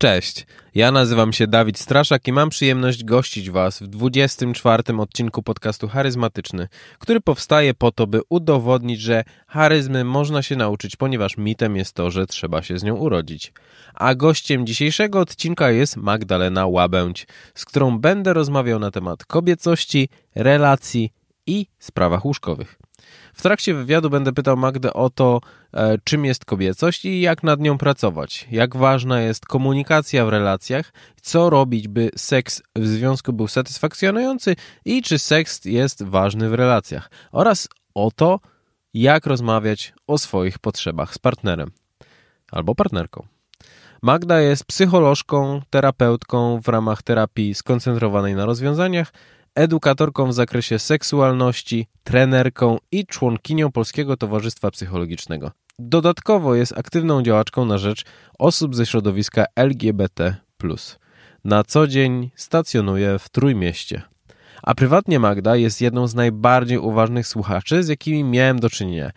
Cześć, ja nazywam się Dawid Straszak i mam przyjemność gościć Was w 24 odcinku podcastu Charyzmatyczny, który powstaje po to, by udowodnić, że charyzmy można się nauczyć, ponieważ mitem jest to, że trzeba się z nią urodzić. A gościem dzisiejszego odcinka jest Magdalena Łabędź, z którą będę rozmawiał na temat kobiecości, relacji i sprawach łóżkowych. W trakcie wywiadu będę pytał Magdę o to, e, czym jest kobiecość i jak nad nią pracować, jak ważna jest komunikacja w relacjach, co robić, by seks w związku był satysfakcjonujący i czy seks jest ważny w relacjach, oraz o to, jak rozmawiać o swoich potrzebach z partnerem albo partnerką. Magda jest psycholożką, terapeutką w ramach terapii skoncentrowanej na rozwiązaniach edukatorką w zakresie seksualności, trenerką i członkinią Polskiego Towarzystwa Psychologicznego. Dodatkowo jest aktywną działaczką na rzecz osób ze środowiska LGBT. Na co dzień stacjonuje w Trójmieście. A prywatnie Magda jest jedną z najbardziej uważnych słuchaczy, z jakimi miałem do czynienia,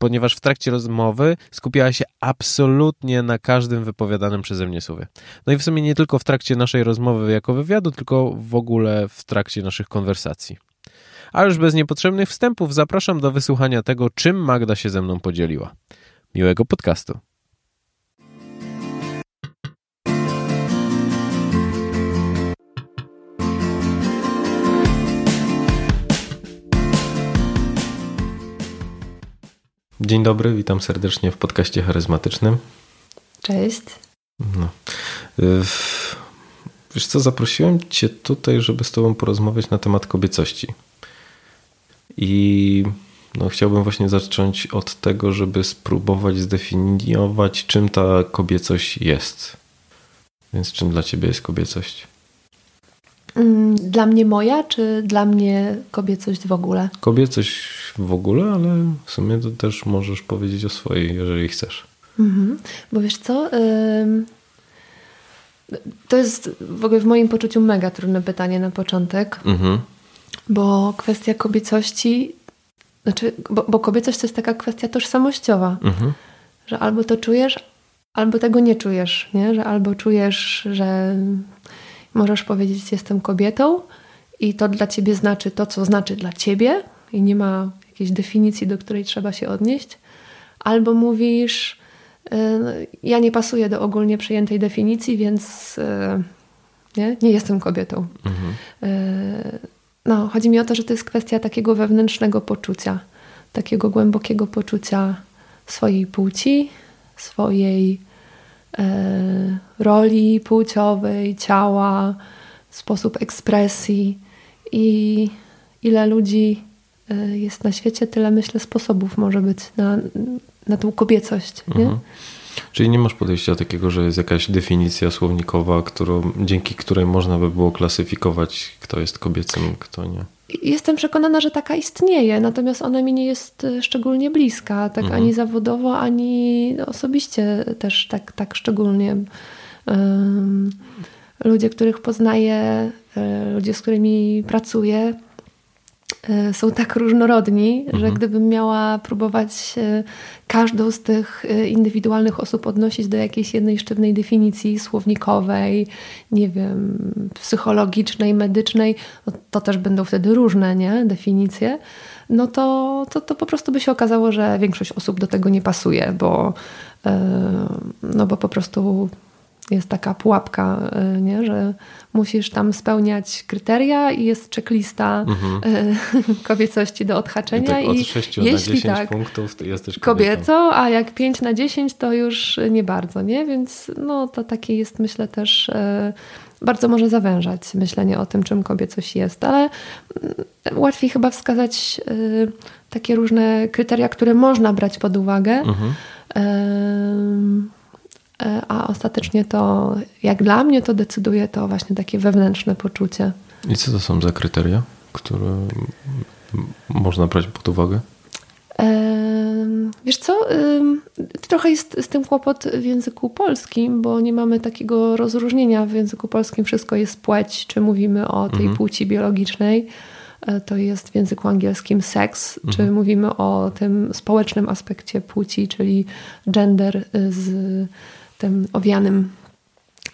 ponieważ w trakcie rozmowy skupiała się absolutnie na każdym wypowiadanym przeze mnie słowie. No i w sumie nie tylko w trakcie naszej rozmowy jako wywiadu, tylko w ogóle w trakcie naszych konwersacji. A już bez niepotrzebnych wstępów zapraszam do wysłuchania tego, czym Magda się ze mną podzieliła. Miłego podcastu. Dzień dobry, witam serdecznie w podcaście charyzmatycznym. Cześć. No. Wiesz co, zaprosiłem Cię tutaj, żeby z Tobą porozmawiać na temat kobiecości. I no, chciałbym właśnie zacząć od tego, żeby spróbować zdefiniować, czym ta kobiecość jest. Więc czym dla Ciebie jest kobiecość? Mm, dla mnie moja, czy dla mnie kobiecość w ogóle? Kobiecość w ogóle, ale w sumie to też możesz powiedzieć o swojej, jeżeli chcesz. Mhm. Bo wiesz co? To jest w ogóle w moim poczuciu mega trudne pytanie na początek. Mhm. Bo kwestia kobiecości, znaczy, bo, bo, kobiecość to jest taka kwestia tożsamościowa, mhm. że albo to czujesz, albo tego nie czujesz, nie? że albo czujesz, że Możesz powiedzieć, jestem kobietą i to dla ciebie znaczy to, co znaczy dla ciebie i nie ma jakiejś definicji, do której trzeba się odnieść. Albo mówisz, y, ja nie pasuję do ogólnie przyjętej definicji, więc y, nie, nie jestem kobietą. Mhm. Y, no, chodzi mi o to, że to jest kwestia takiego wewnętrznego poczucia, takiego głębokiego poczucia swojej płci, swojej roli płciowej, ciała, sposób ekspresji i ile ludzi e, jest na świecie, tyle myślę sposobów może być na, na tą kobiecość. Nie? Mhm. Czyli nie masz podejścia takiego, że jest jakaś definicja słownikowa, którą, dzięki której można by było klasyfikować, kto jest kobiecym, kto nie? Jestem przekonana, że taka istnieje, natomiast ona mi nie jest e, szczególnie bliska, tak mhm. ani zawodowo, ani osobiście też tak, tak szczególnie. Um, ludzie, których poznaję, e, ludzie, z którymi pracuję, są tak różnorodni, mhm. że gdybym miała próbować każdą z tych e, indywidualnych osób odnosić do jakiejś jednej sztywnej definicji słownikowej, nie wiem, psychologicznej, medycznej, no to też będą wtedy różne nie? definicje, no to, to, to po prostu by się okazało, że większość osób do tego nie pasuje, bo, no bo po prostu jest taka pułapka, e, nie? że musisz tam spełniać kryteria i jest checklista mhm. E, kobiecości do odhaczenia. I, tak od 6 I jeśli na 10 tak, punktów to jesteś kobietą. kobiecą, a jak 5 na 10 to już nie bardzo, nie? Więc no, to takie jest myślę też e, bardzo może zawężać myślenie o tym, czym kobiecość jest, ale mm, łatwiej chyba wskazać takie różne kryteria, które można brać pod uwagę. Mhm a ostatecznie to, jak dla mnie, to decyduje to właśnie takie wewnętrzne poczucie. I co to są za kryteria, które można brać pod uwagę? Wiesz co, trochę jest z tym kłopot w języku polskim, bo nie mamy takiego rozróżnienia w języku polskim. Wszystko jest płeć, czy mówimy o tej mhm. płci biologicznej. E, to jest w języku angielskim seks, mhm. czy mówimy o tym społecznym aspekcie płci, czyli gender z tym owianym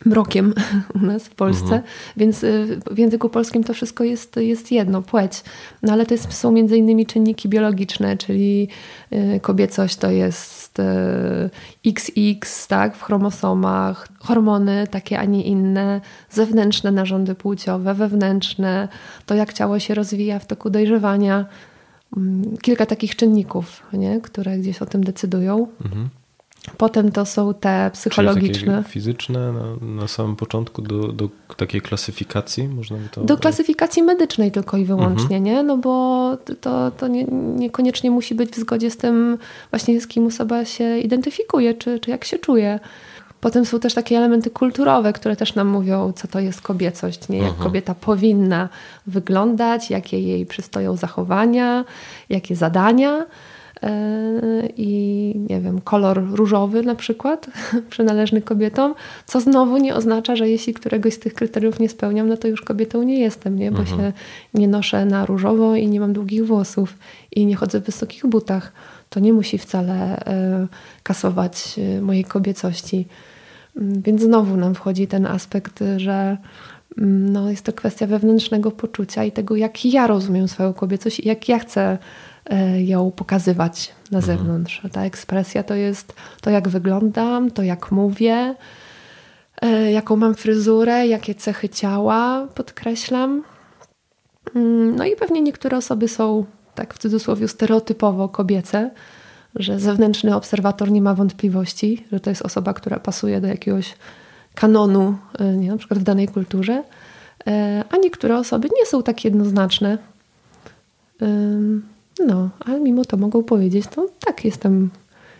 mrokiem u nas w Polsce, mhm. więc y, w języku polskim to wszystko jest, jest jedno, płeć. No ale to jest, są między innymi czynniki biologiczne, czyli y, kobiecość to jest XX, y, tak, w chromosomach, hormony takie, a nie inne, zewnętrzne narządy płciowe, wewnętrzne, to jak ciało się rozwija w toku dojrzewania. Mm, kilka takich czynników, nie? które gdzieś o tym decydują. Mhm. Potem to są te psychologiczne. Fizyczne na, na, samym początku do, do takiej klasyfikacji można by to. Do klasyfikacji medycznej tylko i wyłącznie, mhm. nie? No bo to, to nie, niekoniecznie musi być w zgodzie z tym, właśnie z kim osoba się identyfikuje, czy, czy jak się czuje. Potem są też takie elementy kulturowe, które też nam mówią, co to jest kobiecość, nie? jak mhm. kobieta powinna wyglądać, jakie jej przystoją zachowania, jakie zadania. E, i nie wiem, kolor różowy na przykład przynależny kobietom, co znowu nie oznacza, że jeśli któregoś z tych kryteriów nie spełniam, no to już kobietą nie jestem, nie? bo mhm. się nie noszę na różowo i nie mam długich włosów i nie chodzę w wysokich butach. To nie musi wcale e, kasować e, mojej kobiecości. Mm, więc znowu nam wchodzi ten aspekt, że mm, no, jest to kwestia wewnętrznego poczucia i tego, jak ja rozumiem swoją kobiecość i jak ja chcę ją pokazywać na mhm. zewnątrz. Ta ekspresja to jest to, jak wyglądam, to jak mówię, e, jaką mam fryzurę, jakie cechy ciała podkreślam. Mm, no i pewnie niektóre osoby są, tak w cudzysłowie, stereotypowo kobiece, że zewnętrzny obserwator nie ma wątpliwości, że to jest osoba, która pasuje do jakiegoś kanonu, e, nie, na przykład w danej kulturze, a niektóre osoby nie są tak jednoznaczne. No, ale mimo to mogą powiedzieć, no tak, jestem,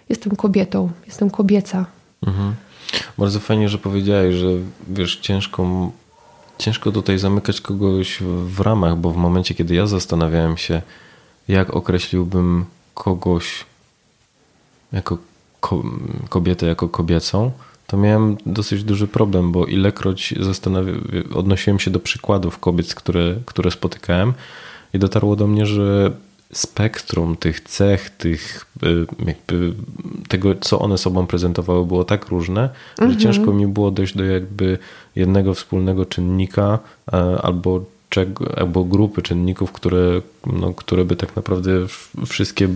jestem kobietą, jestem kobieca. Mhm. Bardzo fajnie, że powiedziałeś, że wiesz, ciężko, ciężko tutaj zamykać kogoś w ramach, bo w momencie, kiedy ja zastanawiałem się, jak określiłbym kogoś jako kobietę, jako kobiecą, to miałem dosyć duży problem, bo ilekroć odnosiłem się do przykładów kobiet, które, które spotykałem i dotarło do mnie, że spektrum tych cech, tych y, jakby tego, co one sobą prezentowały, było tak różne, mhm. że ciężko mi było dojść do jakby jednego wspólnego czynnika albo, czego, albo grupy czynników, które, no, które by tak naprawdę wszystkie,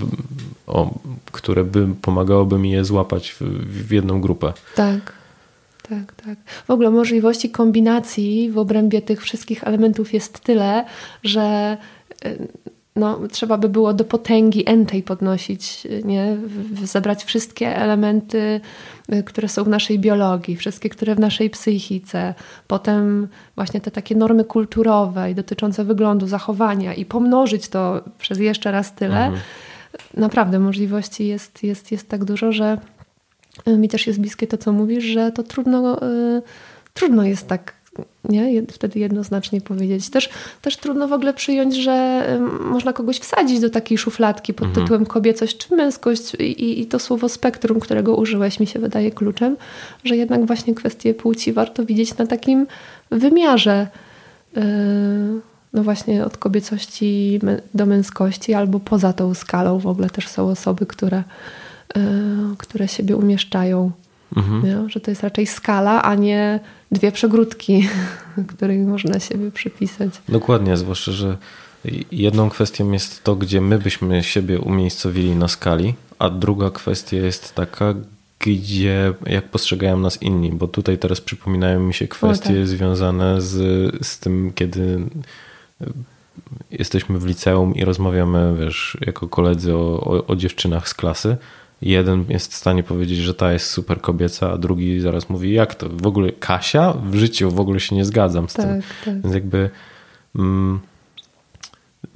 o, które by pomagałoby mi je złapać w, w jedną grupę. Tak. Tak, tak. W ogóle możliwości kombinacji w obrębie tych wszystkich elementów jest tyle, że y, no, trzeba by było do potęgi entej podnosić, nie? zebrać wszystkie elementy, y, które są w naszej biologii, wszystkie, które w naszej psychice, potem właśnie te takie normy kulturowe i dotyczące wyglądu, zachowania i pomnożyć to przez jeszcze raz tyle. Mhm. Naprawdę możliwości jest, jest, jest tak dużo, że y, mi też jest bliskie to, co mówisz, że to trudno, y, trudno jest tak nie? Wtedy jednoznacznie powiedzieć. Też, też trudno w ogóle przyjąć, że można kogoś wsadzić do takiej szufladki pod mhm. tytułem kobiecość czy męskość i, i to słowo spektrum, którego użyłeś, mi się wydaje kluczem, że jednak właśnie kwestie płci warto widzieć na takim wymiarze yy, no właśnie od kobiecości do męskości albo poza tą skalą w ogóle też są osoby, które, yy, które siebie umieszczają Mhm. Że to jest raczej skala, a nie dwie przegródki, której można siebie przypisać. Dokładnie, zwłaszcza, że jedną kwestią jest to, gdzie my byśmy siebie umiejscowili na skali, a druga kwestia jest taka, gdzie jak postrzegają nas inni, bo tutaj teraz przypominają mi się kwestie tak. związane z, z tym, kiedy jesteśmy w liceum i rozmawiamy, wiesz, jako koledzy o, o, o dziewczynach z klasy jeden jest w stanie powiedzieć, że ta jest super kobieca, a drugi zaraz mówi, jak to? W ogóle Kasia? W życiu w ogóle się nie zgadzam z tak, tym. Tak. Więc jakby mm,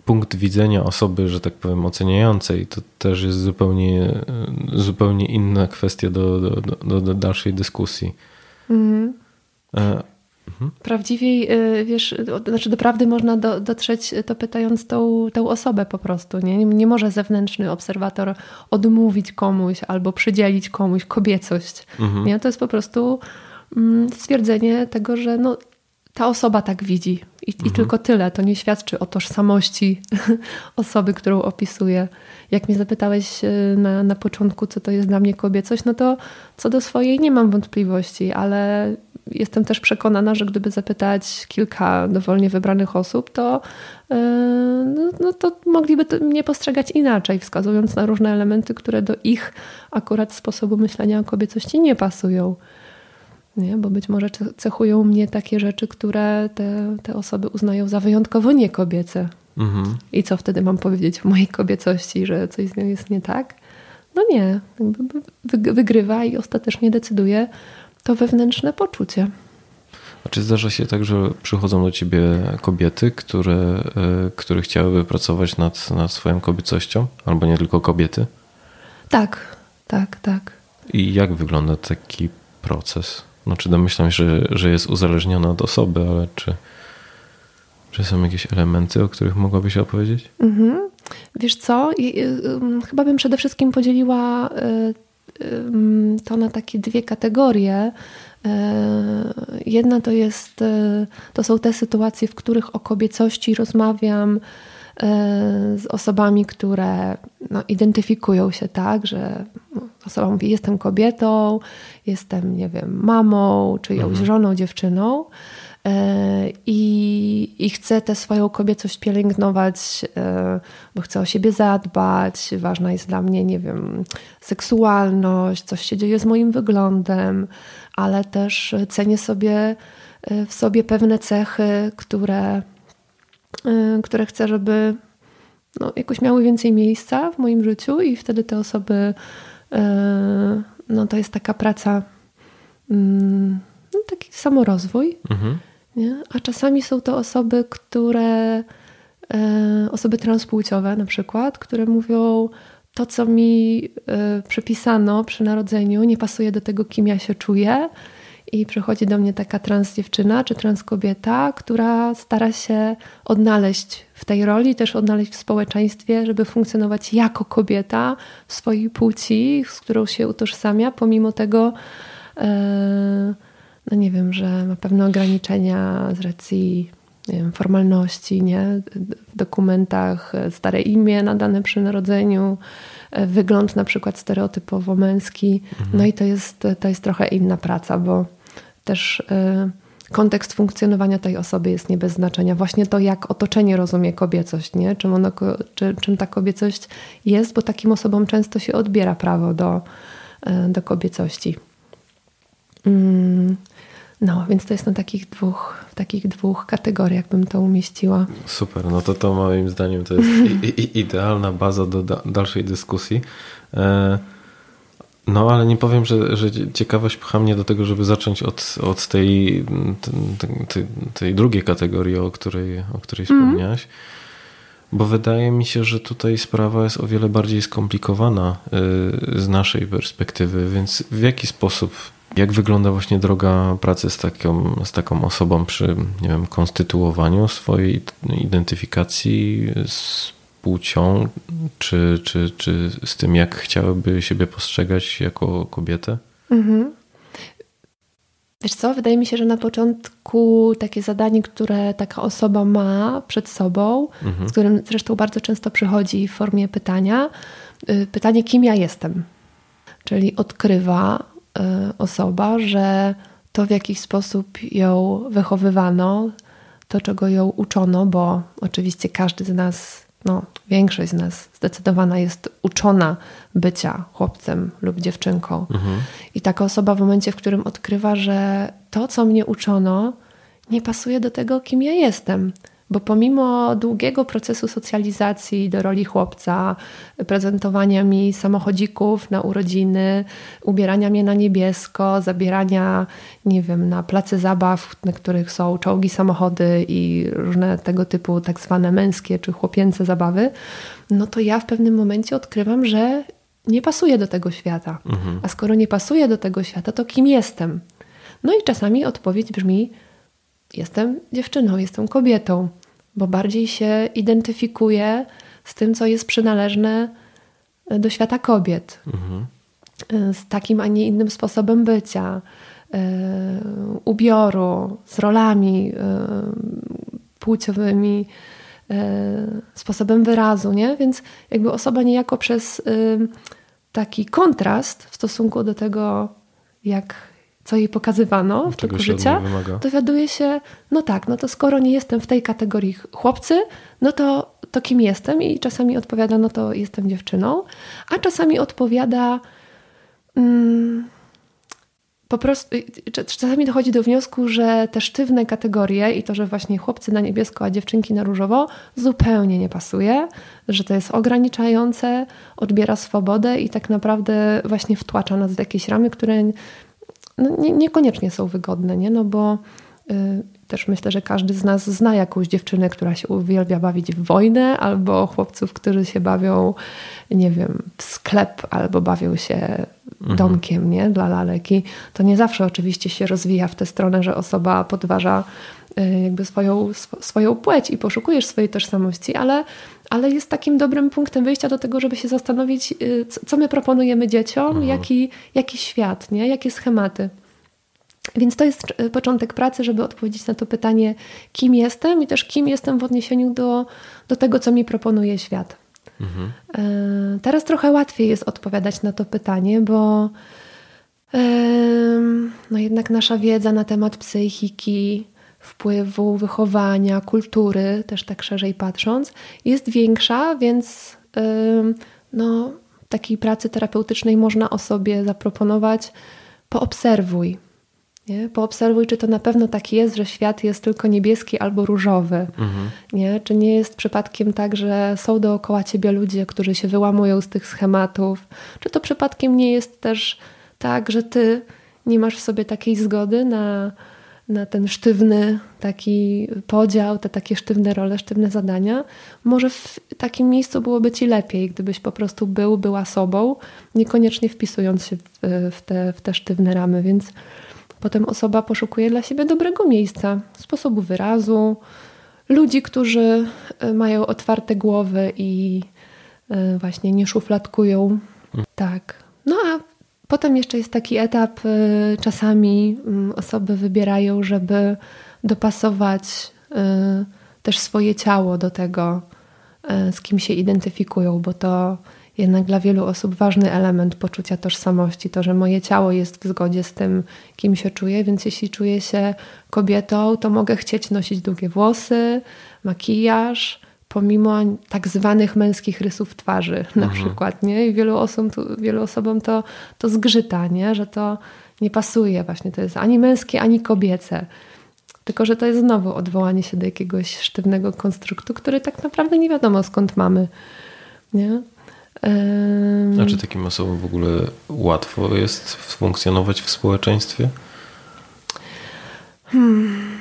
punkt widzenia osoby, że tak powiem, oceniającej, to też jest zupełnie, zupełnie inna kwestia do, do, do, do dalszej dyskusji. Mhm. Mhm. Prawdziwiej, y, wiesz, znaczy do prawdy można do, dotrzeć to pytając tą, tą osobę po prostu. Nie? nie może zewnętrzny obserwator odmówić komuś albo przydzielić komuś kobiecość. Mhm. Nie? To jest po prostu mm, stwierdzenie tego, że no, ta osoba tak widzi I, mhm. i tylko tyle. To nie świadczy o tożsamości osoby, którą opisuje. Jak mnie zapytałeś y, na, na początku, co to jest dla mnie kobiecość, no to co do swojej nie mam wątpliwości, ale jestem też przekonana, że gdyby zapytać kilka dowolnie wybranych osób, to, yy, no, no, to mogliby to mnie postrzegać inaczej, wskazując na różne elementy, które do ich akurat sposobu myślenia o kobiecości nie pasują. Nie? Bo być może cechują mnie takie rzeczy, które te, te osoby uznają za wyjątkowo niekobiece. Mhm. I co wtedy mam powiedzieć o mojej kobiecości, że coś z nią jest nie tak? No nie. Wygrywa i ostatecznie decyduje to wewnętrzne poczucie. A czy zdarza się tak, że przychodzą do ciebie kobiety, które, e, które chciałyby pracować nad, nad swoją kobiecością? Albo nie tylko kobiety? Tak, tak, tak. I jak wygląda taki proces? No, czy domyślam się, że, że jest uzależniona od osoby, ale czy, czy są jakieś elementy, o których mogłabyś opowiedzieć? Mhm. Wiesz co? Chyba bym przede wszystkim podzieliła y, to na takie dwie kategorie. E, jedna to jest, e, to są te sytuacje, w których o kobiecości rozmawiam e, z osobami, które no, identyfikują się tak, że osoba mówi, jestem kobietą, jestem, nie wiem, mamą, czyjąś mhm. żoną, dziewczyną. E, i, i chcę tę swoją kobiecość pielęgnować, e, bo chcę o siebie zadbać. Ważna jest dla mnie, nie wiem, seksualność, coś się dzieje z moim wyglądem, ale też cenię sobie e, w sobie pewne cechy, które, które chcę, żeby no, jakoś miały więcej miejsca w moim życiu, i wtedy te osoby, no to jest taka praca, mm, no, taki samorozwój. Mhm. Nie? A czasami są to osoby, które, e, osoby transpłciowe na przykład, które mówią, to co mi e, przypisano przy narodzeniu nie pasuje do tego, kim ja się czuję. I przychodzi do mnie taka trans dziewczyna czy trans kobieta, która stara się odnaleźć w tej roli, też odnaleźć w społeczeństwie, żeby funkcjonować jako kobieta swojej płci, z którą się utożsamia, pomimo tego, e, no nie wiem, że ma pewne ograniczenia z racji wiem, formalności, nie? W dokumentach stare imię nadane przy narodzeniu, wygląd na przykład stereotypowo męski. Mhm. No i to jest, to jest trochę inna praca, bo też y, kontekst funkcjonowania tej osoby jest nie bez znaczenia. Właśnie to, jak otoczenie rozumie kobiecość, nie? Czym, ono, czy, czym ta kobiecość jest, bo takim osobom często się odbiera prawo do, do kobiecości. Mm. No, więc to jest na takich dwóch, w takich dwóch kategoriach bym to umieściła. Super, no to to moim zdaniem to jest i, i, idealna baza do da, dalszej dyskusji. E, no, ale nie powiem, że, że ciekawość pcha mnie do tego, żeby zacząć od, od tej, tej, tej drugiej kategorii, o której, o której mm. wspomniałaś. Bo wydaje mi się, że tutaj sprawa jest o wiele bardziej skomplikowana y, z naszej perspektywy, więc w jaki sposób jak wygląda właśnie droga pracy z taką, z taką osobą przy nie wiem, konstytuowaniu swojej identyfikacji z płcią, czy, czy, czy z tym, jak chciałyby siebie postrzegać jako kobietę? Mhm. Wiesz co, wydaje mi się, że na początku takie zadanie, które taka osoba ma przed sobą, mhm. z którym zresztą bardzo często przychodzi w formie pytania, y, pytanie, kim ja jestem. Czyli odkrywa, osoba, że to w jakiś sposób ją wychowywano, to czego ją uczono, bo oczywiście każdy z nas, no większość z nas zdecydowana jest uczona bycia chłopcem lub dziewczynką. Mhm. I taka osoba w momencie, w którym odkrywa, że to, co mnie uczono, nie pasuje do tego, kim ja jestem bo pomimo długiego procesu socjalizacji do roli chłopca, prezentowania mi samochodzików na urodziny, ubierania mnie na niebiesko, zabierania, nie wiem, na place zabaw, na których są czołgi, samochody i różne tego typu tak zwane męskie czy chłopięce zabawy, no to ja w pewnym momencie odkrywam, że nie pasuje do tego świata. Mhm. A skoro nie pasuje do tego świata, to kim jestem? No i czasami odpowiedź brzmi: Jestem dziewczyną, jestem kobietą bo bardziej się identyfikuje z tym, co jest przynależne e, do świata kobiet. Mhm. E, z takim, a nie innym sposobem bycia, e, ubioru, z rolami płciowymi, sposobem wyrazu, nie? Więc jakby osoba niejako przez taki kontrast w stosunku do tego, jak co jej pokazywano w toku życia, dowiaduje się, no tak, no to skoro nie jestem w tej kategorii chłopcy, no to, to kim jestem? I czasami odpowiada, no to jestem dziewczyną, a czasami odpowiada, mm, po prostu czasami dochodzi do wniosku, że te sztywne kategorie i to, że właśnie chłopcy na niebiesko, a dziewczynki na różowo zupełnie nie pasuje, że to jest ograniczające, odbiera swobodę i tak naprawdę właśnie wtłacza nas w jakieś ramy, które no, nie, niekoniecznie są wygodne, nie? No bo y, też myślę, że każdy z nas zna jakąś dziewczynę, która się uwielbia bawić w wojnę, albo chłopców, którzy się bawią, nie wiem, w sklep, albo bawią się mhm. domkiem, nie? Dla laleki. To nie zawsze oczywiście się rozwija w tę stronę, że osoba podważa y, jakby swoją, swoją płeć i poszukujesz swojej tożsamości, ale, ale jest takim dobrym punktem wyjścia do tego, żeby się zastanowić, y, co my proponujemy dzieciom, mhm. jaki, jaki świat, nie? jakie schematy. Więc to jest e, początek pracy, żeby odpowiedzieć na to pytanie, kim jestem i też kim jestem w odniesieniu do, do tego, co mi proponuje świat. Mhm. E, teraz trochę łatwiej jest odpowiadać na to pytanie, bo no jednak nasza wiedza na temat psychiki, wpływu, wychowania, kultury, też tak szerzej patrząc, jest większa, więc no, takiej pracy terapeutycznej można o sobie zaproponować poobserwuj, nie? Poobserwuj, czy to na pewno tak jest, że świat jest tylko niebieski albo różowy. Mhm. Nie? Czy nie jest przypadkiem tak, że są dookoła ciebie ludzie, którzy się wyłamują z tych schematów? Czy to przypadkiem nie jest też tak, że ty nie masz w sobie takiej zgody na, na ten sztywny taki podział, te takie sztywne role, sztywne zadania? Może w takim miejscu byłoby ci lepiej, gdybyś po prostu był, była sobą, niekoniecznie wpisując się w, w, te, w te sztywne ramy, więc Potem osoba poszukuje dla siebie dobrego miejsca, sposobu wyrazu, ludzi, którzy e, mają otwarte głowy i e, właśnie nie szufladkują. Hmm. Tak. No a potem jeszcze jest taki etap, e, czasami mm, osoby wybierają, żeby dopasować też swoje ciało do tego, z kim się identyfikują, bo to jednak dla wielu osób ważny element poczucia tożsamości, to, że moje ciało jest w zgodzie z tym, kim się czuję, więc jeśli czuję się kobietą, to mogę chcieć nosić długie włosy, makijaż, pomimo tak zwanych męskich rysów twarzy na mhm. przykład, nie? I wielu, osób, wielu osobom to, to zgrzyta, nie? Że to nie pasuje właśnie, to jest ani męskie, ani kobiece. Tylko, że to jest znowu odwołanie się do jakiegoś sztywnego konstruktu, który tak naprawdę nie wiadomo skąd mamy. Nie? A czy takim osobom w ogóle łatwo jest funkcjonować w społeczeństwie? Hmm.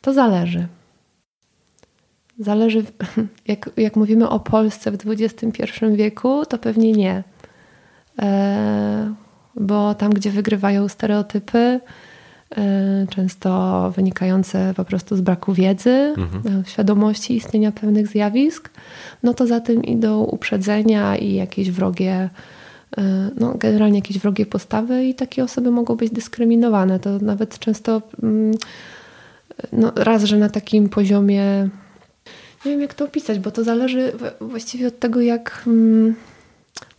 To zależy. Zależy, jak, jak mówimy o Polsce w XXI wieku, to pewnie nie. E, bo tam, gdzie wygrywają stereotypy, Y, często wynikające po prostu z braku wiedzy, mhm. Y, świadomości istnienia pewnych zjawisk, no to za tym idą uprzedzenia i jakieś wrogie, y, no generalnie jakieś wrogie postawy i takie osoby mogą być dyskryminowane. To nawet często mm, no raz, że na takim poziomie nie wiem jak to opisać, bo to zależy właściwie od tego jak mm,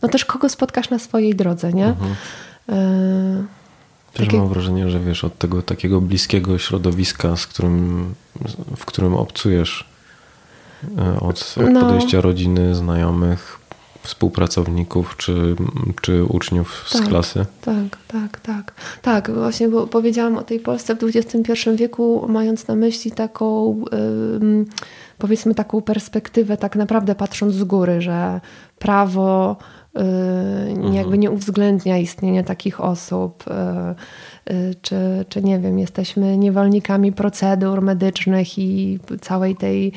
no też kogo spotkasz na swojej drodze, nie? Mhm. Też Takie... mam wrażenie, że wiesz, od tego takiego bliskiego środowiska, z którym, w którym obcujesz, e, od no. podejścia rodziny, znajomych, współpracowników czy, czy uczniów z tak, klasy. Tak, tak, tak. Tak, właśnie, bo powiedziałam o tej Polsce w XXI wieku, mając na myśli taką, powiedzmy, taką perspektywę, tak naprawdę patrząc z góry, że prawo mhm. jakby nie uwzględnia istnienia takich osób, y, y, czy, czy nie wiem, jesteśmy niewolnikami procedur medycznych i całej tej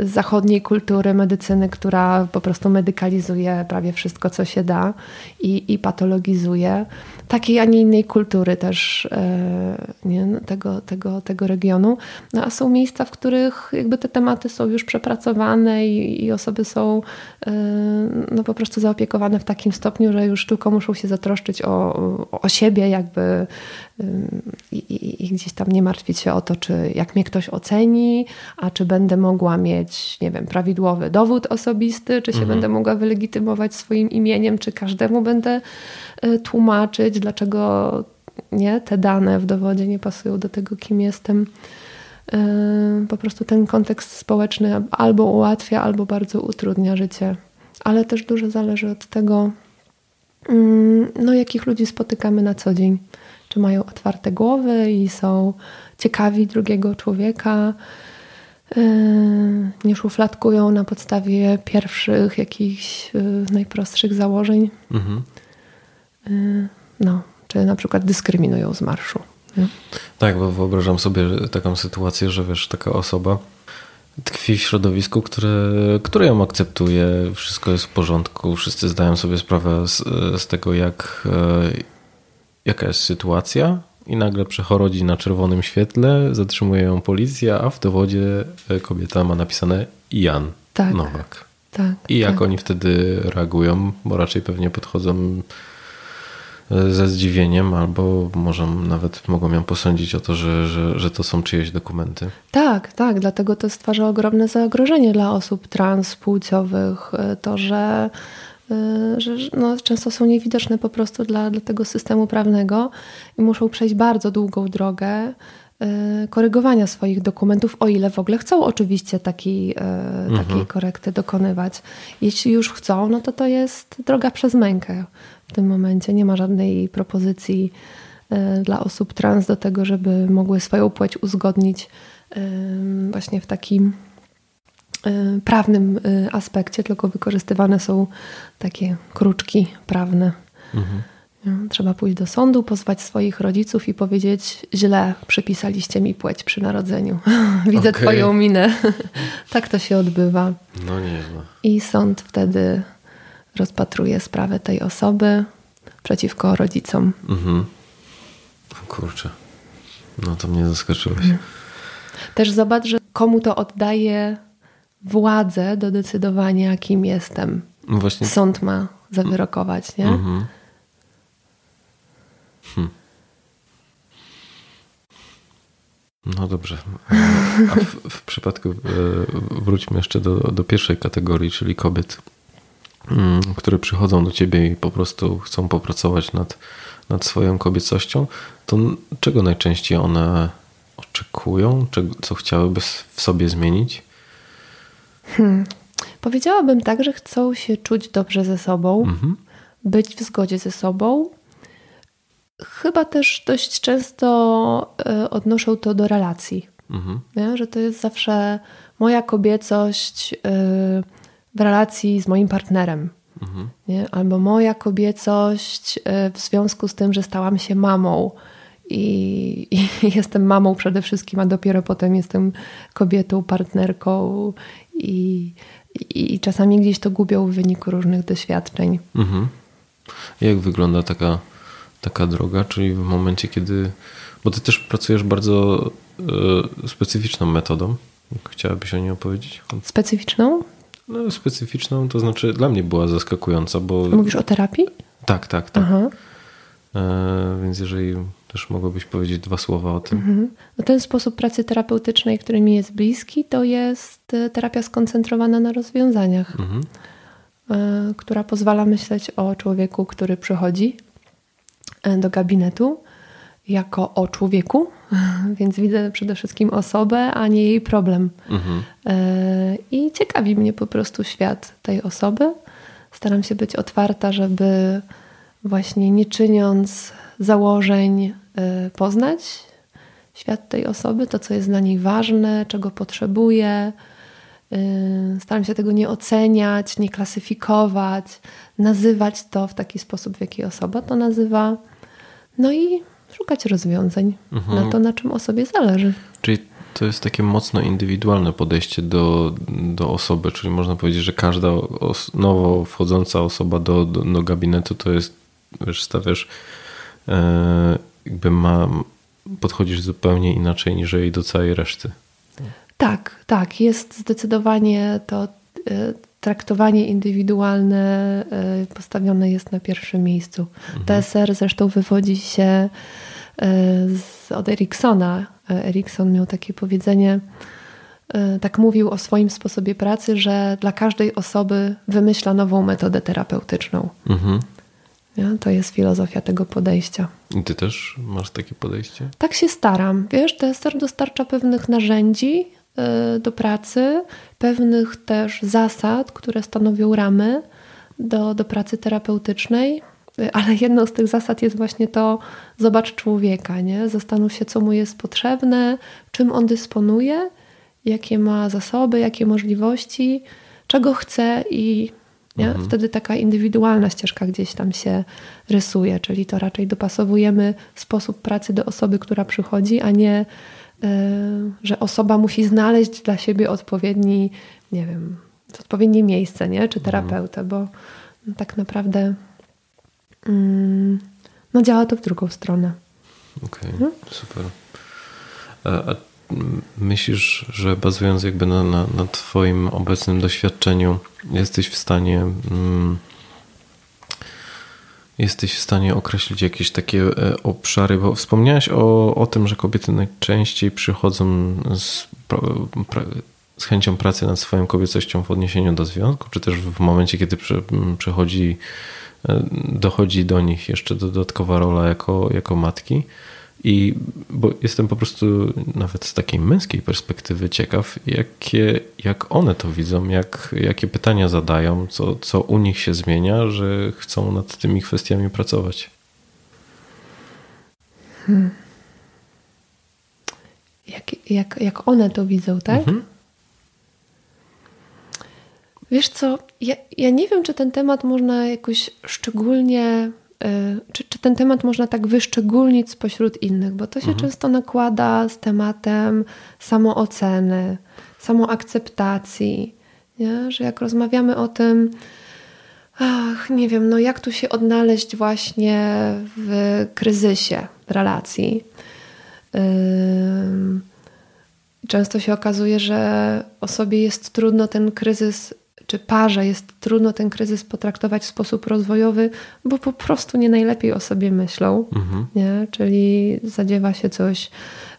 zachodniej kultury medycyny, która po prostu medykalizuje prawie wszystko, co się da i, i patologizuje. Takiej, a nie innej kultury też e, nie, no, tego, tego, tego regionu. No, a są miejsca, w których jakby te tematy są już przepracowane i, i osoby są e, no, po prostu zaopiekowane w takim stopniu, że już tylko muszą się zatroszczyć o, o siebie, jakby i, i, gdzieś tam nie martwić się o to, czy jak mnie ktoś oceni, a czy będę mogła mieć, nie wiem, prawidłowy dowód osobisty, czy się mhm. będę mogła wylegitymować swoim imieniem, czy każdemu będę y, tłumaczyć, dlaczego nie, te dane w dowodzie nie pasują do tego, kim jestem. Po prostu ten kontekst społeczny albo ułatwia, albo bardzo utrudnia życie. Ale też dużo zależy od tego, no, jakich ludzi spotykamy na co dzień. Czy mają otwarte głowy i są ciekawi drugiego człowieka, y, nie szufladkują na podstawie pierwszych, jakichś y, najprostszych założeń. Mhm. No, czy na przykład dyskryminują z marszu. Nie? Tak, bo wyobrażam sobie taką sytuację, że wiesz, taka osoba tkwi w środowisku, które, które ją akceptuje, wszystko jest w porządku, wszyscy zdają sobie sprawę z, z tego, jak, e, jaka jest sytuacja. I nagle przechodzi na czerwonym świetle, zatrzymuje ją policja, a w dowodzie e, kobieta ma napisane Jan tak, Nowak. Tak, I jak tak. oni wtedy reagują, bo raczej pewnie podchodzą ze zdziwieniem, albo może nawet mogą ją posądzić o to, że, że, że to są czyjeś dokumenty. Tak, tak, dlatego to stwarza ogromne zagrożenie dla osób transpłciowych. To, że, że no, często są niewidoczne po prostu dla, dla tego systemu prawnego i muszą przejść bardzo długą drogę korygowania swoich dokumentów, o ile w ogóle chcą oczywiście takiej, mhm. takiej korekty dokonywać. Jeśli już chcą, no to to jest droga przez mękę w tym momencie. Nie ma żadnej propozycji e, dla osób trans do tego, żeby mogły swoją płeć uzgodnić e, właśnie w takim e, prawnym aspekcie, tylko wykorzystywane są takie kruczki prawne. Mhm. Trzeba pójść do sądu, pozwać swoich rodziców i powiedzieć: źle przypisaliście mi płeć przy narodzeniu. Widzę okay. Twoją minę. tak to się odbywa. No nie. I sąd wtedy rozpatruje sprawę tej osoby przeciwko rodzicom. Mhm. Kurczę. No to mnie zaskoczyłeś. Mhm. Też zobacz, że komu to oddaje władzę do decydowania, kim jestem. No właśnie. Sąd ma zawyrokować, nie? Mhm. Hm. No dobrze. A w, w przypadku, e, wróćmy jeszcze do, do pierwszej kategorii, czyli kobiet które przychodzą do ciebie i po prostu chcą popracować nad, nad swoją kobiecością, to czego najczęściej one oczekują? Czego, co chciałyby w sobie zmienić? Hmm. Powiedziałabym tak, że chcą się czuć dobrze ze sobą, mhm. być w zgodzie ze sobą. Chyba też dość często e, odnoszą to do relacji. Mhm. Że to jest zawsze moja kobiecość. Yy, w relacji z moim partnerem. Mhm. Nie? Albo moja kobiecość e, w związku z tym, że stałam się mamą. I, I, jestem mamą przede wszystkim, a dopiero potem jestem kobietą, partnerką i, i, i czasami gdzieś to gubią w wyniku różnych doświadczeń. Mhm. Jak wygląda taka, taka droga? Czyli w momencie, kiedy. Bo ty też pracujesz bardzo y, specyficzną metodą. Chciałabyś o niej opowiedzieć? Specyficzną? No, specyficzną, to znaczy dla mnie była zaskakująca, bo... Mówisz o terapii? Tak, tak, tak. Aha. E, więc jeżeli też mogłabyś powiedzieć dwa słowa o tym. Mhm. No ten sposób pracy terapeutycznej, który mi jest bliski, to jest e, terapia skoncentrowana na rozwiązaniach, mhm. e, która pozwala myśleć o człowieku, który przychodzi e, do gabinetu jako o człowieku, więc widzę przede wszystkim osobę, a nie jej problem. Mhm. E, I ciekawi mnie po prostu świat tej osoby. Staram się być otwarta, żeby właśnie nie czyniąc założeń e, poznać świat tej osoby, to co jest dla niej ważne, czego potrzebuje. E, staram się tego nie oceniać, nie klasyfikować, nazywać to w taki sposób, w jaki osoba to nazywa. No i szukać rozwiązań mhm. na to, na czym osobie zależy. Czyli to jest takie mocno indywidualne podejście do, do osoby, czyli można powiedzieć, że każda os nowo wchodząca osoba do, do, do, gabinetu to jest, wiesz, stawiasz, e, jakby ma, podchodzisz zupełnie inaczej niż do całej reszty. Tak, tak, jest zdecydowanie to, e, traktowanie indywidualne postawione jest na pierwszym miejscu. Mhm. TSR zresztą wywodzi się z, od Eriksona. Erikson miał takie powiedzenie, tak mówił o swoim sposobie pracy, że dla każdej osoby wymyśla nową metodę terapeutyczną. Mhm. Ja, to jest filozofia tego podejścia. I ty też masz takie podejście? Tak się staram. Wiesz, TSR dostarcza pewnych narzędzi do pracy, pewnych też zasad, które stanowią ramy do, do pracy terapeutycznej. Y, ale jedną z tych zasad jest właśnie to, zobacz człowieka, nie? zastanów się, co mu jest potrzebne, czym on dysponuje, jakie ma zasoby, jakie możliwości, czego chce i? Mhm. Wtedy taka indywidualna ścieżka gdzieś tam się rysuje, czyli to raczej dopasowujemy sposób pracy do osoby, która przychodzi, a nie, że osoba musi znaleźć dla siebie odpowiedni, nie wiem, odpowiednie miejsce, nie? czy mhm. terapeutę, bo tak naprawdę yy, no, działa to w drugą stronę. Okej, okay, no? super. A, a myślisz, że bazując jakby na, na, na Twoim obecnym doświadczeniu, jesteś w stanie. Mm, jesteś w stanie określić jakieś takie e, obszary, bo wspomniałeś o, o tym, że kobiety najczęściej przychodzą z, z chęcią pracy nad swoją kobiecością w odniesieniu do związku, czy też w momencie, kiedy przychodzi, e, dochodzi do nich jeszcze dodatkowa rola jako, jako matki. I bo jestem po prostu nawet z takiej męskiej perspektywy ciekaw, jakie, jak one to widzą, jak, jakie pytania zadają, co, co u nich się zmienia, że chcą nad tymi kwestiami pracować. Hmm. Jak, jak, jak one to widzą, tak? Mhm. Wiesz co, ja, ja nie wiem, czy ten temat można jakoś szczególnie czy, czy, ten temat można tak wyszczególnić spośród innych, bo to się mhm. często nakłada z tematem samooceny, samoakceptacji, nie? że jak rozmawiamy o tym, ach, nie wiem, no jak tu się odnaleźć właśnie w kryzysie relacji. Często się okazuje, że osobie jest trudno ten kryzys czy parze jest trudno ten kryzys potraktować w sposób rozwojowy, bo po prostu nie najlepiej o sobie myślą. Mhm. Nie? Czyli zadziewa się coś,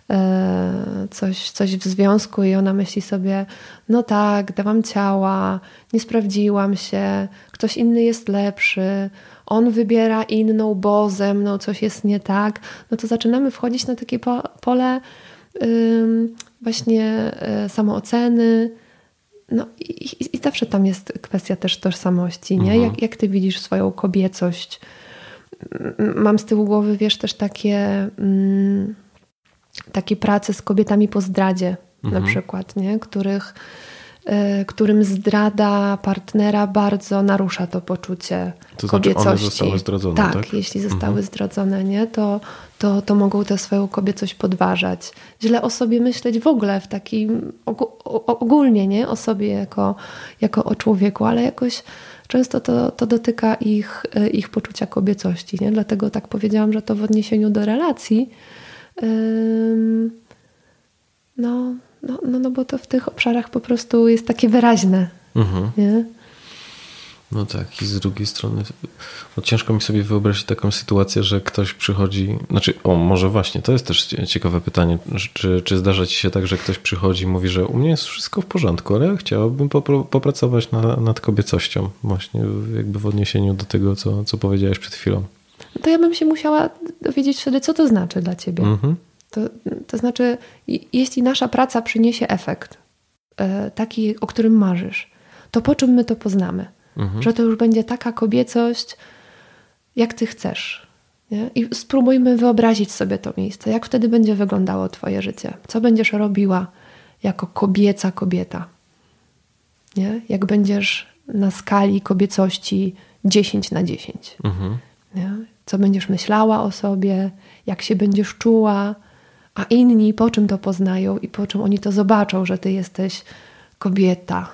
e, coś, coś w związku i ona myśli sobie, no tak, dałam ciała, nie sprawdziłam się, ktoś inny jest lepszy, on wybiera inną, bo ze mną coś jest nie tak, no to zaczynamy wchodzić na takie pole właśnie e, samooceny, no i, i, zawsze tam jest kwestia też tożsamości, nie? Mhm. Jak, jak ty widzisz swoją kobiecość? Mam z tyłu głowy, wiesz, też takie, mm, takie prace z kobietami po zdradzie mhm. na przykład, nie? Których którym zdrada partnera bardzo narusza to poczucie to kobiecości. Znaczy one zostały zdradzone, tak? tak? jeśli zostały mhm. zdradzone, nie? To, to, to mogą tę swoją kobiecość podważać. Źle o sobie myśleć w ogóle w takim ogólnie, nie? O sobie jako, jako o człowieku, ale jakoś często to, to dotyka ich, y, ich poczucia kobiecości, nie? Dlatego tak powiedziałam, że to w odniesieniu do relacji no no, no, no bo to w tych obszarach po prostu jest takie wyraźne. Mhm. Nie? No tak, i z drugiej strony no ciężko mi sobie wyobrazić taką sytuację, że ktoś przychodzi, znaczy, o może właśnie, to jest też ciekawe pytanie, czy, czy zdarza ci się tak, że ktoś przychodzi i mówi, że u mnie jest wszystko w porządku, ale chciałbym popracować na, nad kobiecością, właśnie jakby w odniesieniu do tego, co, co powiedziałeś przed chwilą. No to ja bym się musiała dowiedzieć wtedy, co to znaczy dla ciebie. Mhm. To, to znaczy, jeśli nasza praca przyniesie efekt, e, taki, o którym marzysz, to po czym my to poznamy? Mhm. Że to już będzie taka kobiecość, jak ty chcesz. Nie? I spróbujmy wyobrazić sobie to miejsce. Jak wtedy będzie wyglądało Twoje życie? Co będziesz robiła jako kobieca kobieta? Nie? Jak będziesz na skali kobiecości 10 na 10? Mhm. Co będziesz myślała o sobie? Jak się będziesz czuła? A inni po czym to poznają i po czym oni to zobaczą, że ty jesteś kobieta.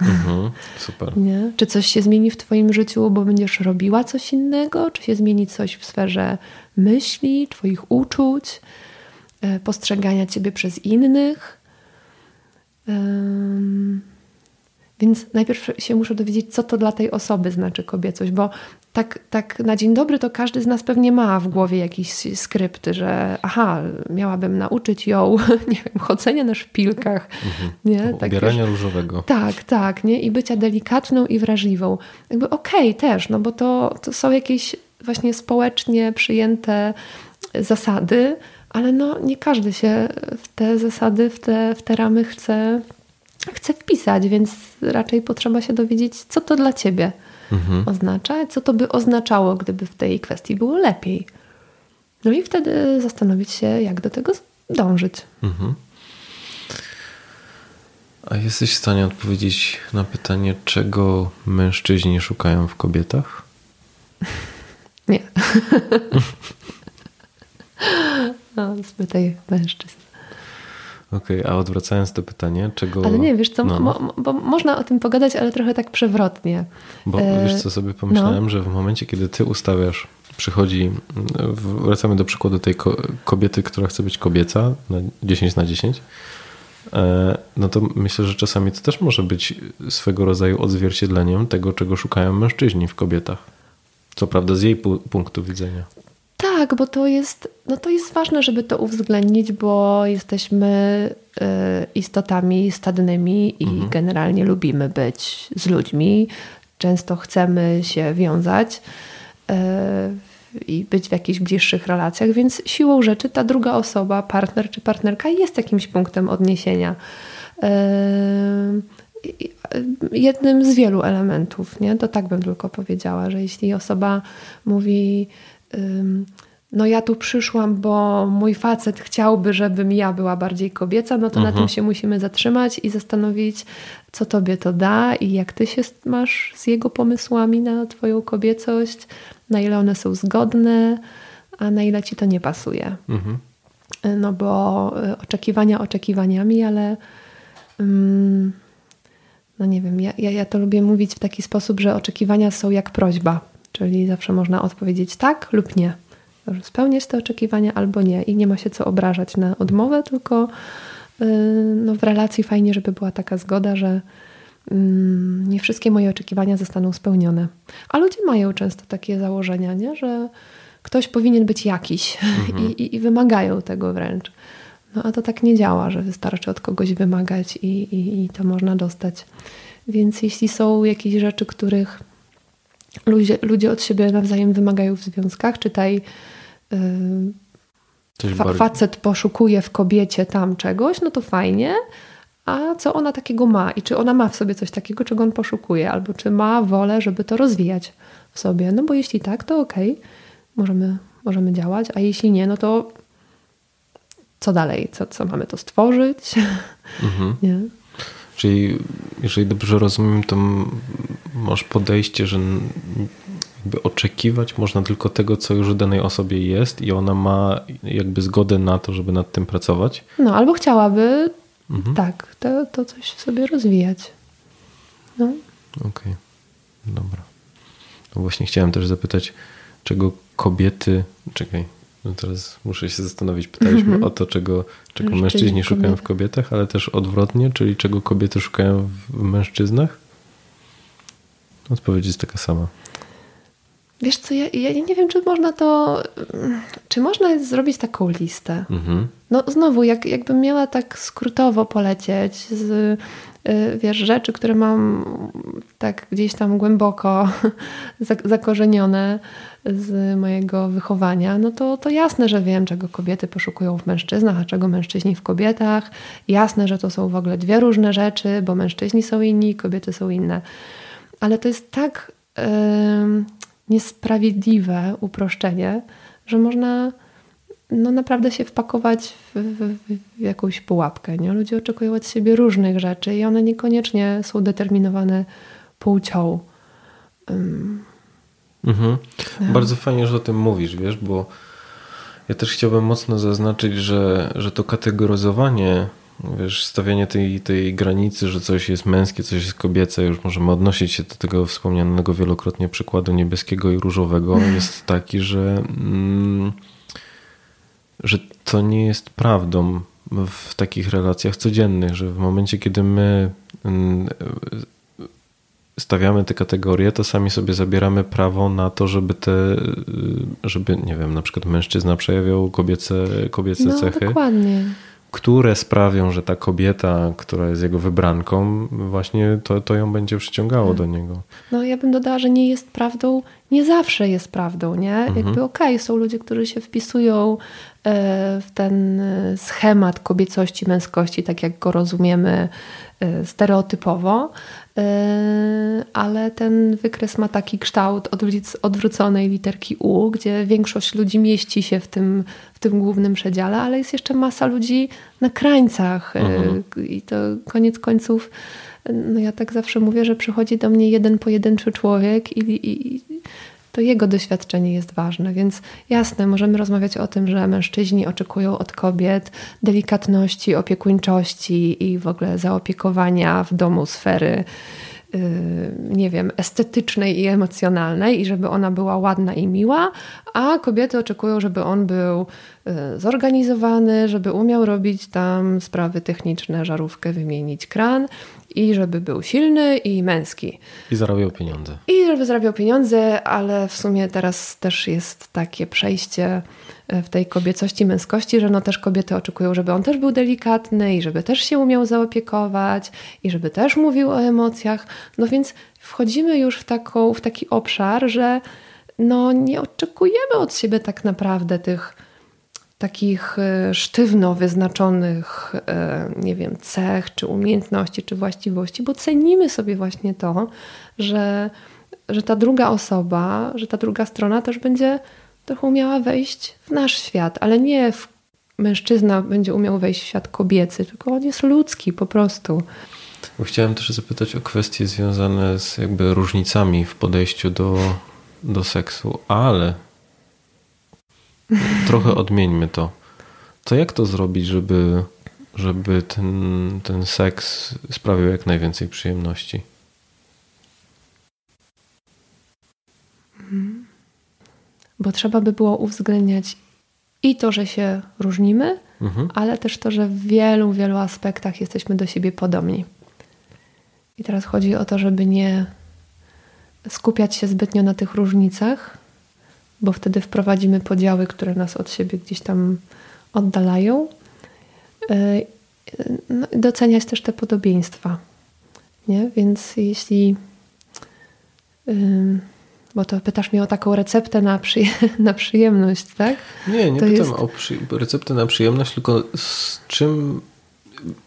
Mhm, super. Nie? Czy coś się zmieni w Twoim życiu, bo będziesz robiła coś innego? Czy się zmieni coś w sferze myśli, Twoich uczuć, e, postrzegania Ciebie przez innych? Więc najpierw się muszę dowiedzieć, co to dla tej osoby znaczy kobiecość, bo tak, tak na dzień dobry to każdy z nas pewnie ma w głowie jakiś skrypt, że aha, miałabym nauczyć ją, nie wiem, chodzenia na szpilkach. Mhm. Nie? Tak, Ubierania wiesz, różowego. Tak, tak, nie? I bycia delikatną i wrażliwą. Jakby okej okay, też, no bo to, to są jakieś właśnie społecznie przyjęte zasady, ale no nie każdy się w te zasady, w te, w te ramy chce, chce wpisać, więc raczej potrzeba się dowiedzieć, co to dla ciebie mhm. oznacza, co to by oznaczało, gdyby w tej kwestii było lepiej. No i wtedy zastanowić się, jak do tego dążyć. Mhm. A jesteś w stanie odpowiedzieć na pytanie, czego mężczyźni szukają w kobietach? Nie. no, spytaj mężczyzn. Okej, okay, a odwracając to pytanie, czego... Ale nie, wiesz co, no. mo, bo można o tym pogadać, ale trochę tak przewrotnie. Bo e... wiesz co, sobie pomyślałem, no. że w momencie, kiedy ty ustawiasz, przychodzi, wracamy do przykładu tej kobiety, która chce być kobieca na 10 na 10, e, no to myślę, że czasami to też może być swego rodzaju odzwierciedleniem tego, czego szukają mężczyźni w kobietach. Co prawda z jej punktu widzenia. Tak, bo to jest, no to jest ważne, żeby to uwzględnić, bo jesteśmy y, istotami stadnymi i mhm. generalnie lubimy być z ludźmi. Często chcemy się wiązać y, i być w jakichś bliższych relacjach, więc siłą rzeczy ta druga osoba, partner czy partnerka jest jakimś punktem odniesienia. Y, jednym z wielu elementów, nie? To tak bym tylko powiedziała, że jeśli osoba mówi no ja tu przyszłam, bo mój facet chciałby, żebym ja była bardziej kobieca, no to mhm. na tym się musimy zatrzymać i zastanowić, co tobie to da i jak ty się masz z jego pomysłami na twoją kobiecość, na ile one są zgodne, a na ile ci to nie pasuje. Mhm. No bo y, oczekiwania oczekiwaniami, ale um, no nie wiem, ja, ja, ja to lubię mówić w taki sposób, że oczekiwania są jak prośba. Czyli zawsze można odpowiedzieć tak lub nie. Spełniać te oczekiwania albo nie. I nie ma się co obrażać na odmowę, tylko yy, no, w relacji fajnie, żeby była taka zgoda, że mm, nie wszystkie moje oczekiwania zostaną spełnione. A ludzie mają często takie założenia, nie? że ktoś powinien być jakiś mhm. I, i, i, wymagają tego wręcz. No a to tak nie działa, że wystarczy od kogoś wymagać i, i, i to można dostać. Więc jeśli są jakieś rzeczy, których ludzie, ludzie od siebie nawzajem wymagają w związkach. Czytaj, yy, fa facet poszukuje w kobiecie tam czegoś, no to fajnie. A co ona takiego ma i czy ona ma w sobie coś takiego, czego on poszukuje, albo czy ma wolę, żeby to rozwijać w sobie? No bo jeśli tak, to okej, okay, możemy, możemy działać, a jeśli nie, no to co dalej? Co, co mamy to stworzyć? Mhm. nie? Czyli jeżeli dobrze rozumiem, to masz podejście, że jakby oczekiwać można tylko tego, co już w danej osobie jest i ona ma jakby zgodę na to, żeby nad tym pracować. No, albo chciałaby mhm. tak, to, to coś w sobie rozwijać. No. Okej, okay. dobra. No właśnie chciałem też zapytać, czego kobiety, czekaj, no teraz muszę się zastanowić. Pytaliśmy mm -hmm. o to, czego, czego mężczyźni szukają w kobietach, ale też odwrotnie, czyli czego kobiety szukają w mężczyznach? Odpowiedź jest taka sama. Wiesz co, ja, ja nie wiem, czy można to, czy można zrobić taką listę. Mhm. No znowu, jak, jakbym miała tak skrótowo polecieć z wiesz, rzeczy, które mam tak gdzieś tam głęboko zakorzenione z mojego wychowania, no to, to jasne, że wiem, czego kobiety poszukują w mężczyznach, a czego mężczyźni w kobietach. Jasne, że to są w ogóle dwie różne rzeczy, bo mężczyźni są inni, kobiety są inne. Ale to jest tak yy, niesprawiedliwe uproszczenie, że można no naprawdę się wpakować w, w, w, jakąś pułapkę. Nie? Ludzie oczekują od siebie różnych rzeczy i one niekoniecznie są determinowane płcią. Um, mhm. no. Bardzo fajnie, że o tym mówisz, wiesz, bo ja też chciałbym mocno zaznaczyć, że, że to kategoryzowanie wiesz, stawianie tej, tej granicy, że coś jest męskie, coś jest kobiece, już możemy odnosić się do tego wspomnianego wielokrotnie przykładu niebieskiego i różowego, jest taki, że, mm, że to nie jest prawdą w takich relacjach codziennych, że w momencie, kiedy my mm, stawiamy te kategorie, to sami sobie zabieramy prawo na to, żeby te, żeby, nie wiem, na przykład mężczyzna przejawiał kobiece, kobiece no, cechy. Dokładnie które sprawią, że ta kobieta, która jest jego wybranką, właśnie to, to ją będzie przyciągało do niego. No ja bym dodała, że nie jest prawdą, nie zawsze jest prawdą, nie? Mhm. Jakby okej, okay, są ludzie, którzy się wpisują e, w ten e, schemat kobiecości, męskości, tak jak go rozumiemy e, stereotypowo, ale ten wykres ma taki kształt odwróconej literki U, gdzie większość ludzi mieści się w tym, w tym głównym przedziale, ale jest jeszcze masa ludzi na krańcach mhm. i to koniec końców no ja tak zawsze mówię, że przychodzi do mnie jeden pojedynczy człowiek i, i, to jego doświadczenie jest ważne. Więc jasne, możemy rozmawiać o tym, że mężczyźni oczekują od kobiet delikatności, opiekuńczości i w ogóle zaopiekowania w domu sfery y, nie wiem, estetycznej i emocjonalnej i żeby ona była ładna i miła, a kobiety oczekują, żeby on był y, zorganizowany, żeby umiał robić tam sprawy techniczne, żarówkę wymienić, kran i żeby był silny i męski. I zarabiał pieniądze. I żeby zarabiał pieniądze, ale w sumie teraz też jest takie przejście e, w tej kobiecości, męskości, że no też kobiety oczekują, żeby on też był delikatny i żeby też się umiał zaopiekować i żeby też mówił o emocjach. No więc wchodzimy już w, taką, w taki obszar, że no nie oczekujemy od siebie tak naprawdę tych takich e, sztywno wyznaczonych, e, nie wiem, cech, czy umiejętności, czy właściwości, bo cenimy sobie właśnie to, że, że ta druga osoba, że ta druga strona też będzie trochę umiała wejść w nasz świat, ale nie w mężczyzna będzie umiał wejść w świat kobiecy, tylko on jest ludzki po prostu. Chciałem też zapytać o kwestie związane z jakby różnicami w podejściu do, do seksu, ale trochę odmieńmy to. To jak to zrobić, żeby, żeby ten, ten seks sprawiał jak najwięcej przyjemności? Bo trzeba by było uwzględniać i to, że się różnimy, mhm. ale też to, że w wielu, wielu aspektach jesteśmy do siebie podobni. I teraz chodzi o to, żeby nie skupiać się zbytnio na tych różnicach, bo wtedy wprowadzimy podziały, które nas od siebie gdzieś tam oddalają. E, no, doceniać też te podobieństwa. Nie? Więc jeśli. Bo to pytasz mnie o taką receptę na, na przyjemność, tak? Nie, nie to pytam jest... o przy... receptę na przyjemność, tylko z czym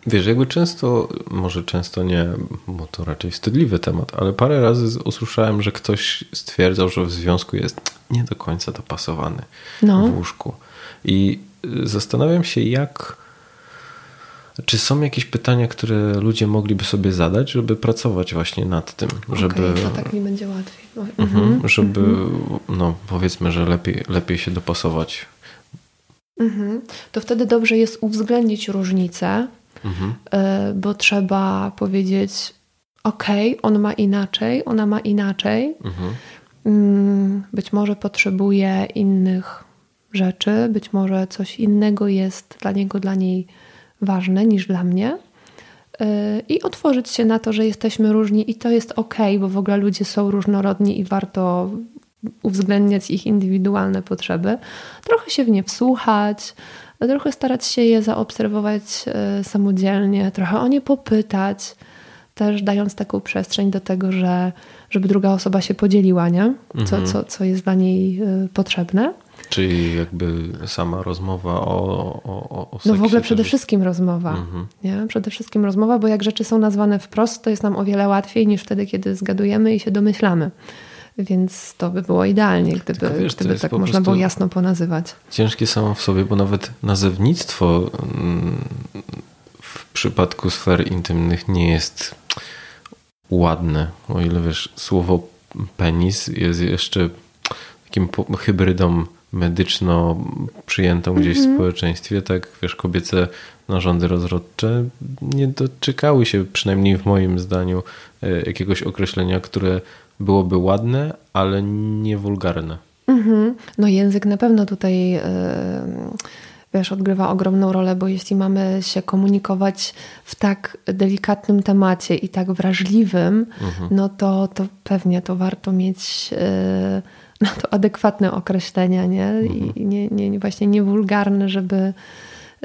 Wiesz, jakby często, może często nie, bo to raczej wstydliwy temat, ale parę razy usłyszałem, że ktoś stwierdzał, że w związku jest nie do końca dopasowany no. w łóżku. I y, zastanawiam się, jak. Czy są jakieś pytania, które ludzie mogliby sobie zadać, żeby pracować właśnie nad tym, żeby. Okay, to tak mi będzie łatwiej. No, mhm, mhm, żeby, mhm. no powiedzmy, że lepiej, lepiej się dopasować. Mhm. To wtedy dobrze jest uwzględnić różnice mhm. bo trzeba powiedzieć: OK, on ma inaczej, ona ma inaczej. Mhm. Mm, być może potrzebuje innych rzeczy, być może coś innego jest dla niego, dla niej ważne niż dla mnie. E, I otworzyć się na to, że jesteśmy różni i to jest ok, bo w ogóle ludzie są różnorodni i warto uwzględniać ich indywidualne potrzeby. Trochę się w nie wsłuchać, trochę starać się je zaobserwować e, samodzielnie, trochę o nie popytać, też dając taką przestrzeń do tego, że, żeby druga osoba się podzieliła, nie? Co, mhm. co, co jest dla niej e, potrzebne. Czyli jakby sama rozmowa o, o, o seksie. No w ogóle przede wszystkim rozmowa. Mhm. Nie? Przede wszystkim rozmowa, bo jak rzeczy są nazwane wprost, to jest nam o wiele łatwiej niż wtedy, kiedy zgadujemy i się domyślamy. Więc to by było idealnie, gdyby, wiesz, gdyby tak można było jasno ponazywać. Ciężkie samo w sobie, bo nawet nazewnictwo mm, w przypadku sfer intymnych nie jest ładne. O ile wiesz, słowo penis jest jeszcze takim hybrydą medyczno przyjętą gdzieś mm -hmm. w społeczeństwie, tak wiesz, kobiece narządy rozrodcze nie doczekały się, przynajmniej w moim zdaniu, e, jakiegoś określenia, które byłoby ładne, ale nie wulgarne. Mhm. No język na pewno tutaj wiesz, odgrywa ogromną rolę, bo jeśli mamy się komunikować w tak delikatnym temacie i tak wrażliwym, mhm. no to, to pewnie to warto mieć yy, no to adekwatne określenia, nie? Mhm. I nie, nie, właśnie nie wulgarne, żeby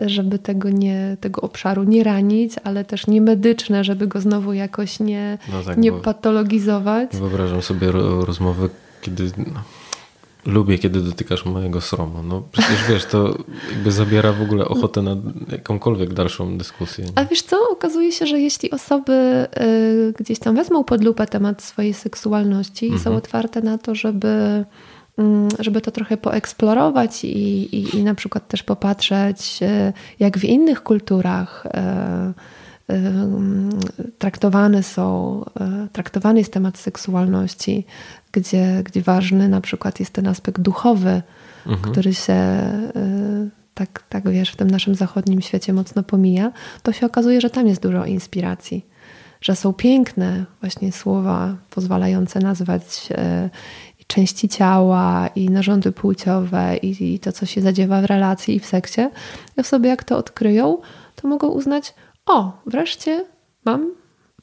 żeby tego, nie, tego obszaru nie ranić, ale też nie medyczne, żeby go znowu jakoś nie, no tak, nie patologizować. Wyobrażam sobie rozmowy, kiedy no, lubię, kiedy dotykasz mojego sromu. No przecież wiesz, to jakby zabiera w ogóle ochotę na jakąkolwiek dalszą dyskusję. Nie? A wiesz co, okazuje się, że jeśli osoby y, gdzieś tam wezmą pod lupę temat swojej seksualności i mhm. są otwarte na to, żeby żeby to trochę poeksplorować i, i, i, na przykład też popatrzeć, e, jak w innych kulturach e, e, traktowane są, traktowany jest temat seksualności, gdzie, gdzie ważny na przykład jest ten aspekt duchowy, mhm. który się tak, tak wiesz, w tym naszym zachodnim świecie mocno pomija, to się okazuje, że tam jest dużo inspiracji. Że są piękne właśnie słowa pozwalające nazwać części ciała i narządy płciowe i, i to, co się zadziewa w relacji i w seksie, i osoby jak to odkryją, to mogą uznać, o, wreszcie mam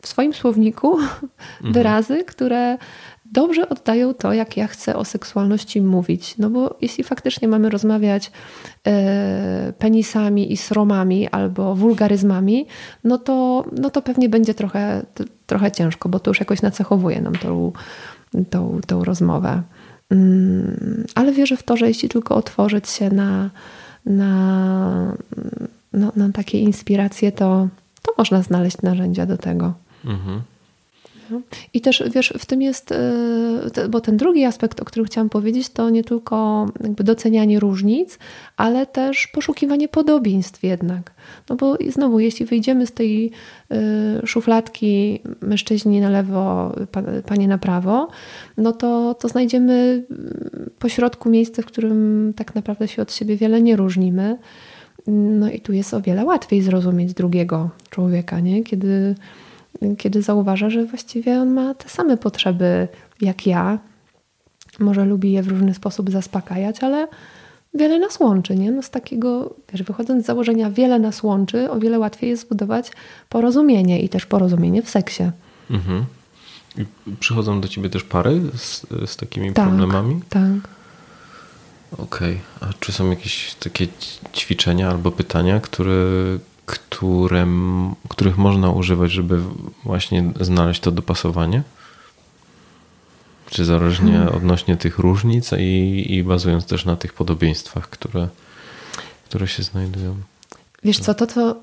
w swoim słowniku mhm. wyrazy, które dobrze oddają to, jak ja chcę o seksualności mówić. No bo jeśli faktycznie mamy rozmawiać e, penisami i sromami albo wulgaryzmami, no to, no to pewnie będzie trochę, trochę ciężko, bo to już jakoś nacechowuje nam tą, tą, tą rozmowę. Mm, ale wierzę w to, że jeśli tylko otworzyć się na, na, no, na takie inspiracje, to, to można znaleźć narzędzia do tego. Mhm. I też wiesz, w tym jest, e, bo ten drugi aspekt, o którym chciałam powiedzieć, to nie tylko docenianie różnic, ale też poszukiwanie podobieństw jednak. No bo znowu, jeśli wyjdziemy z tej e, szufladki mężczyźni na lewo, panie na prawo, no to, to znajdziemy po środku miejsce, w którym tak naprawdę się od siebie wiele nie różnimy. No i tu jest o wiele łatwiej zrozumieć drugiego człowieka, nie? Kiedy kiedy zauważa, że właściwie on ma te same potrzeby jak ja. Może lubi je w różny sposób zaspokajać, ale wiele nas łączy, nie? No z takiego, wiesz, wychodząc z założenia wiele nas łączy, o wiele łatwiej jest zbudować porozumienie i też porozumienie w seksie. Mhm. I przychodzą do ciebie też pary z, z takimi tak, problemami? Tak. Okej. Okay. A czy są jakieś takie ćwiczenia albo pytania, które, które, których można używać, żeby właśnie znaleźć to dopasowanie? Czy zależnie hmm. odnośnie tych różnic i, i bazując też na tych podobieństwach, które, które się znajdują? Wiesz co, to co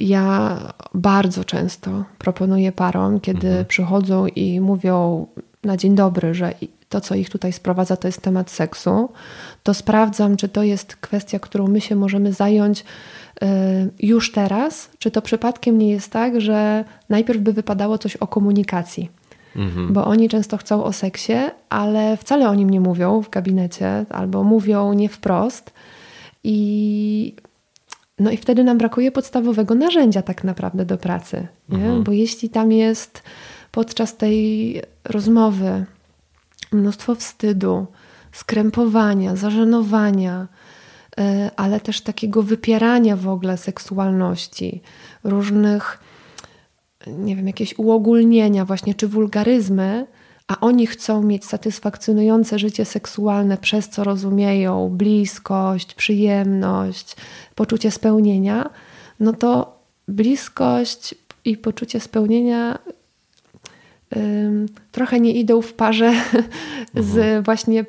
ja bardzo często proponuję parom, kiedy mhm. przychodzą i mówią na dzień dobry, że to, co ich tutaj sprowadza, to jest temat seksu, to sprawdzam, czy to jest kwestia, którą my się możemy zająć już teraz, czy to przypadkiem nie jest tak, że najpierw by wypadało coś o komunikacji. Mhm. Bo oni często chcą o seksie, ale wcale o nim nie mówią w gabinecie, albo mówią nie wprost. I, no i wtedy nam brakuje podstawowego narzędzia tak naprawdę do pracy. Mhm. Bo jeśli tam jest podczas tej rozmowy mnóstwo wstydu, skrępowania, zażenowania, ale też takiego wypierania w ogóle seksualności, różnych, nie wiem, jakieś uogólnienia, właśnie czy wulgaryzmy, a oni chcą mieć satysfakcjonujące życie seksualne, przez co rozumieją bliskość, przyjemność, poczucie spełnienia, no to bliskość i poczucie spełnienia trochę nie idą w parze z mhm. właśnie y,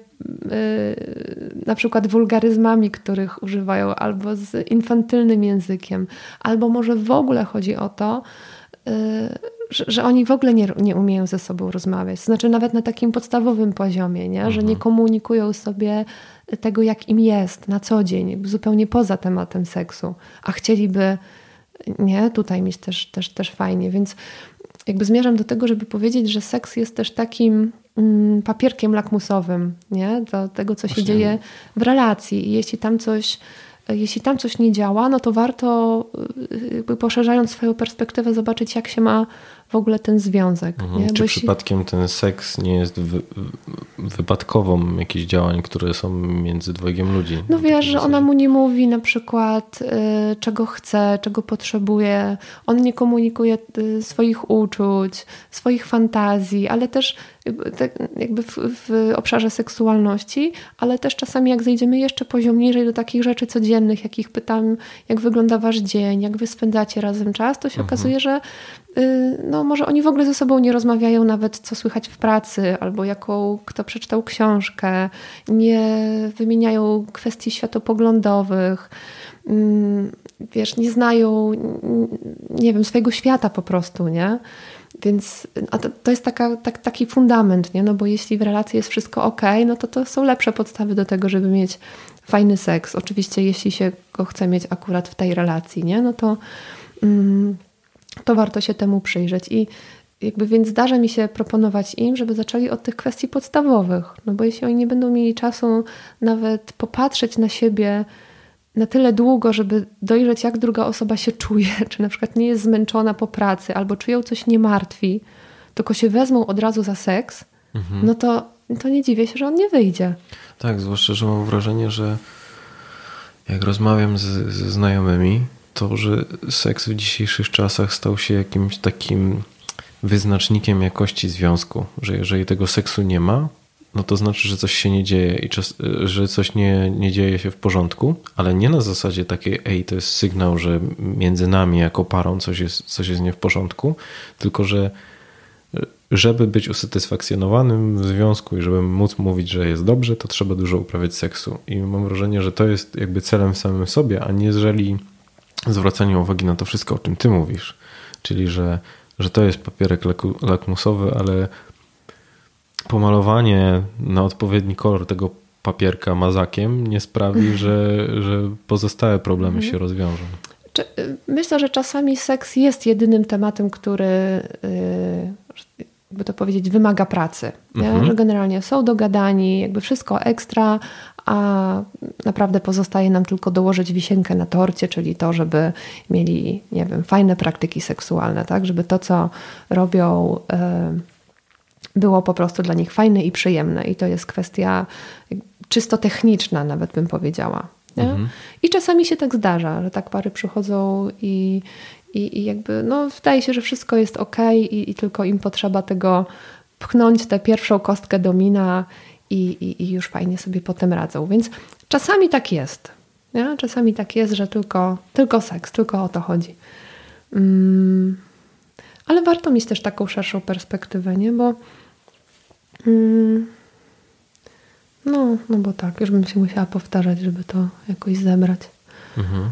na przykład wulgaryzmami, których używają, albo z infantylnym językiem, albo może w ogóle chodzi o to, y, że, że, oni w ogóle nie, nie umieją ze sobą rozmawiać. Znaczy nawet na takim podstawowym poziomie, nie? że nie mhm. komunikują sobie tego, jak im jest na co dzień, zupełnie poza tematem seksu, a chcieliby nie, tutaj mieć też, też, też fajnie. Więc jakby zmierzam do tego, żeby powiedzieć, że seks jest też takim mm, papierkiem lakmusowym nie? do tego, co Właśnie. się dzieje w relacji. I jeśli tam coś jeśli tam coś nie działa, no to warto jakby poszerzając swoją perspektywę zobaczyć, jak się ma w ogóle ten związek. Mhm. Czy przypadkiem ten seks nie jest wy, wypadkową jakichś działań, które są między dwojgiem ludzi? No wiesz, że ona mu nie mówi na przykład y, czego chce, czego potrzebuje. On nie komunikuje y, swoich uczuć, swoich fantazji, ale też jakby w, w, obszarze seksualności, ale też czasami jak zejdziemy jeszcze poziom niżej do takich rzeczy codziennych, jakich pytam, jak wygląda wasz dzień, jak wy spędzacie razem czas, to się mhm. okazuje, że no, może oni w ogóle ze sobą nie rozmawiają nawet co słychać w pracy, albo jaką kto przeczytał książkę, nie wymieniają kwestii światopoglądowych, mm, wiesz, nie znają, nie wiem, swojego świata po prostu, nie? Więc a to, to jest taka, tak, taki fundament, nie? No bo jeśli w relacji jest wszystko ok, no to to są lepsze podstawy do tego, żeby mieć fajny seks. Oczywiście, jeśli się go chce mieć akurat w tej relacji, nie? No to, mm, to warto się temu przyjrzeć. I jakby więc zdarza mi się proponować im, żeby zaczęli od tych kwestii podstawowych. No bo jeśli oni nie będą mieli czasu nawet popatrzeć na siebie, na tyle długo, żeby dojrzeć, jak druga osoba się czuje, czy na przykład nie jest zmęczona po pracy, albo czują coś nie martwi, tylko się wezmą od razu za seks, mhm. no to, to nie dziwię się, że on nie wyjdzie. Tak, zwłaszcza, że mam wrażenie, że jak rozmawiam z, ze znajomymi, to, że seks w dzisiejszych czasach stał się jakimś takim wyznacznikiem jakości związku, że jeżeli tego seksu nie ma, no to znaczy, że coś się nie dzieje i czas, że coś nie, nie dzieje się w porządku, ale nie na zasadzie takiej, ej, to jest sygnał, że między nami jako parą coś jest, coś jest nie w porządku, tylko że żeby być usatysfakcjonowanym w związku i żeby móc mówić, że jest dobrze, to trzeba dużo uprawiać seksu. I mam wrażenie, że to jest jakby celem w samym sobie, a nie jeżeli zwracanie uwagi na to wszystko, o czym ty mówisz. Czyli, że, że to jest papierek lakmusowy, ale pomalowanie na odpowiedni kolor tego papierka mazakiem nie sprawi, że, że pozostałe problemy mhm. się rozwiążą. Myślę, że czasami seks jest jedynym tematem, który, y, jakby to powiedzieć, wymaga pracy. Mhm. Że generalnie są dogadani, jakby wszystko ekstra, a naprawdę pozostaje nam tylko dołożyć wisienkę na torcie, czyli to, żeby mieli, nie wiem, fajne praktyki seksualne, tak? Żeby to, co robią. Y, było po prostu dla nich fajne i przyjemne. I to jest kwestia czysto techniczna, nawet bym powiedziała. Mhm. I czasami się tak zdarza, że tak pary przychodzą i, i, i jakby no, wydaje się, że wszystko jest ok i, i tylko im potrzeba tego pchnąć tę pierwszą kostkę domina i, i, i już fajnie sobie potem radzą. Więc czasami tak jest. Nie? Czasami tak jest, że tylko, tylko seks, tylko o to chodzi. Mm. Ale warto mieć też taką szerszą perspektywę, nie? bo Mm. No, no bo tak, już bym się musiała powtarzać, żeby to jakoś zebrać. Mhm.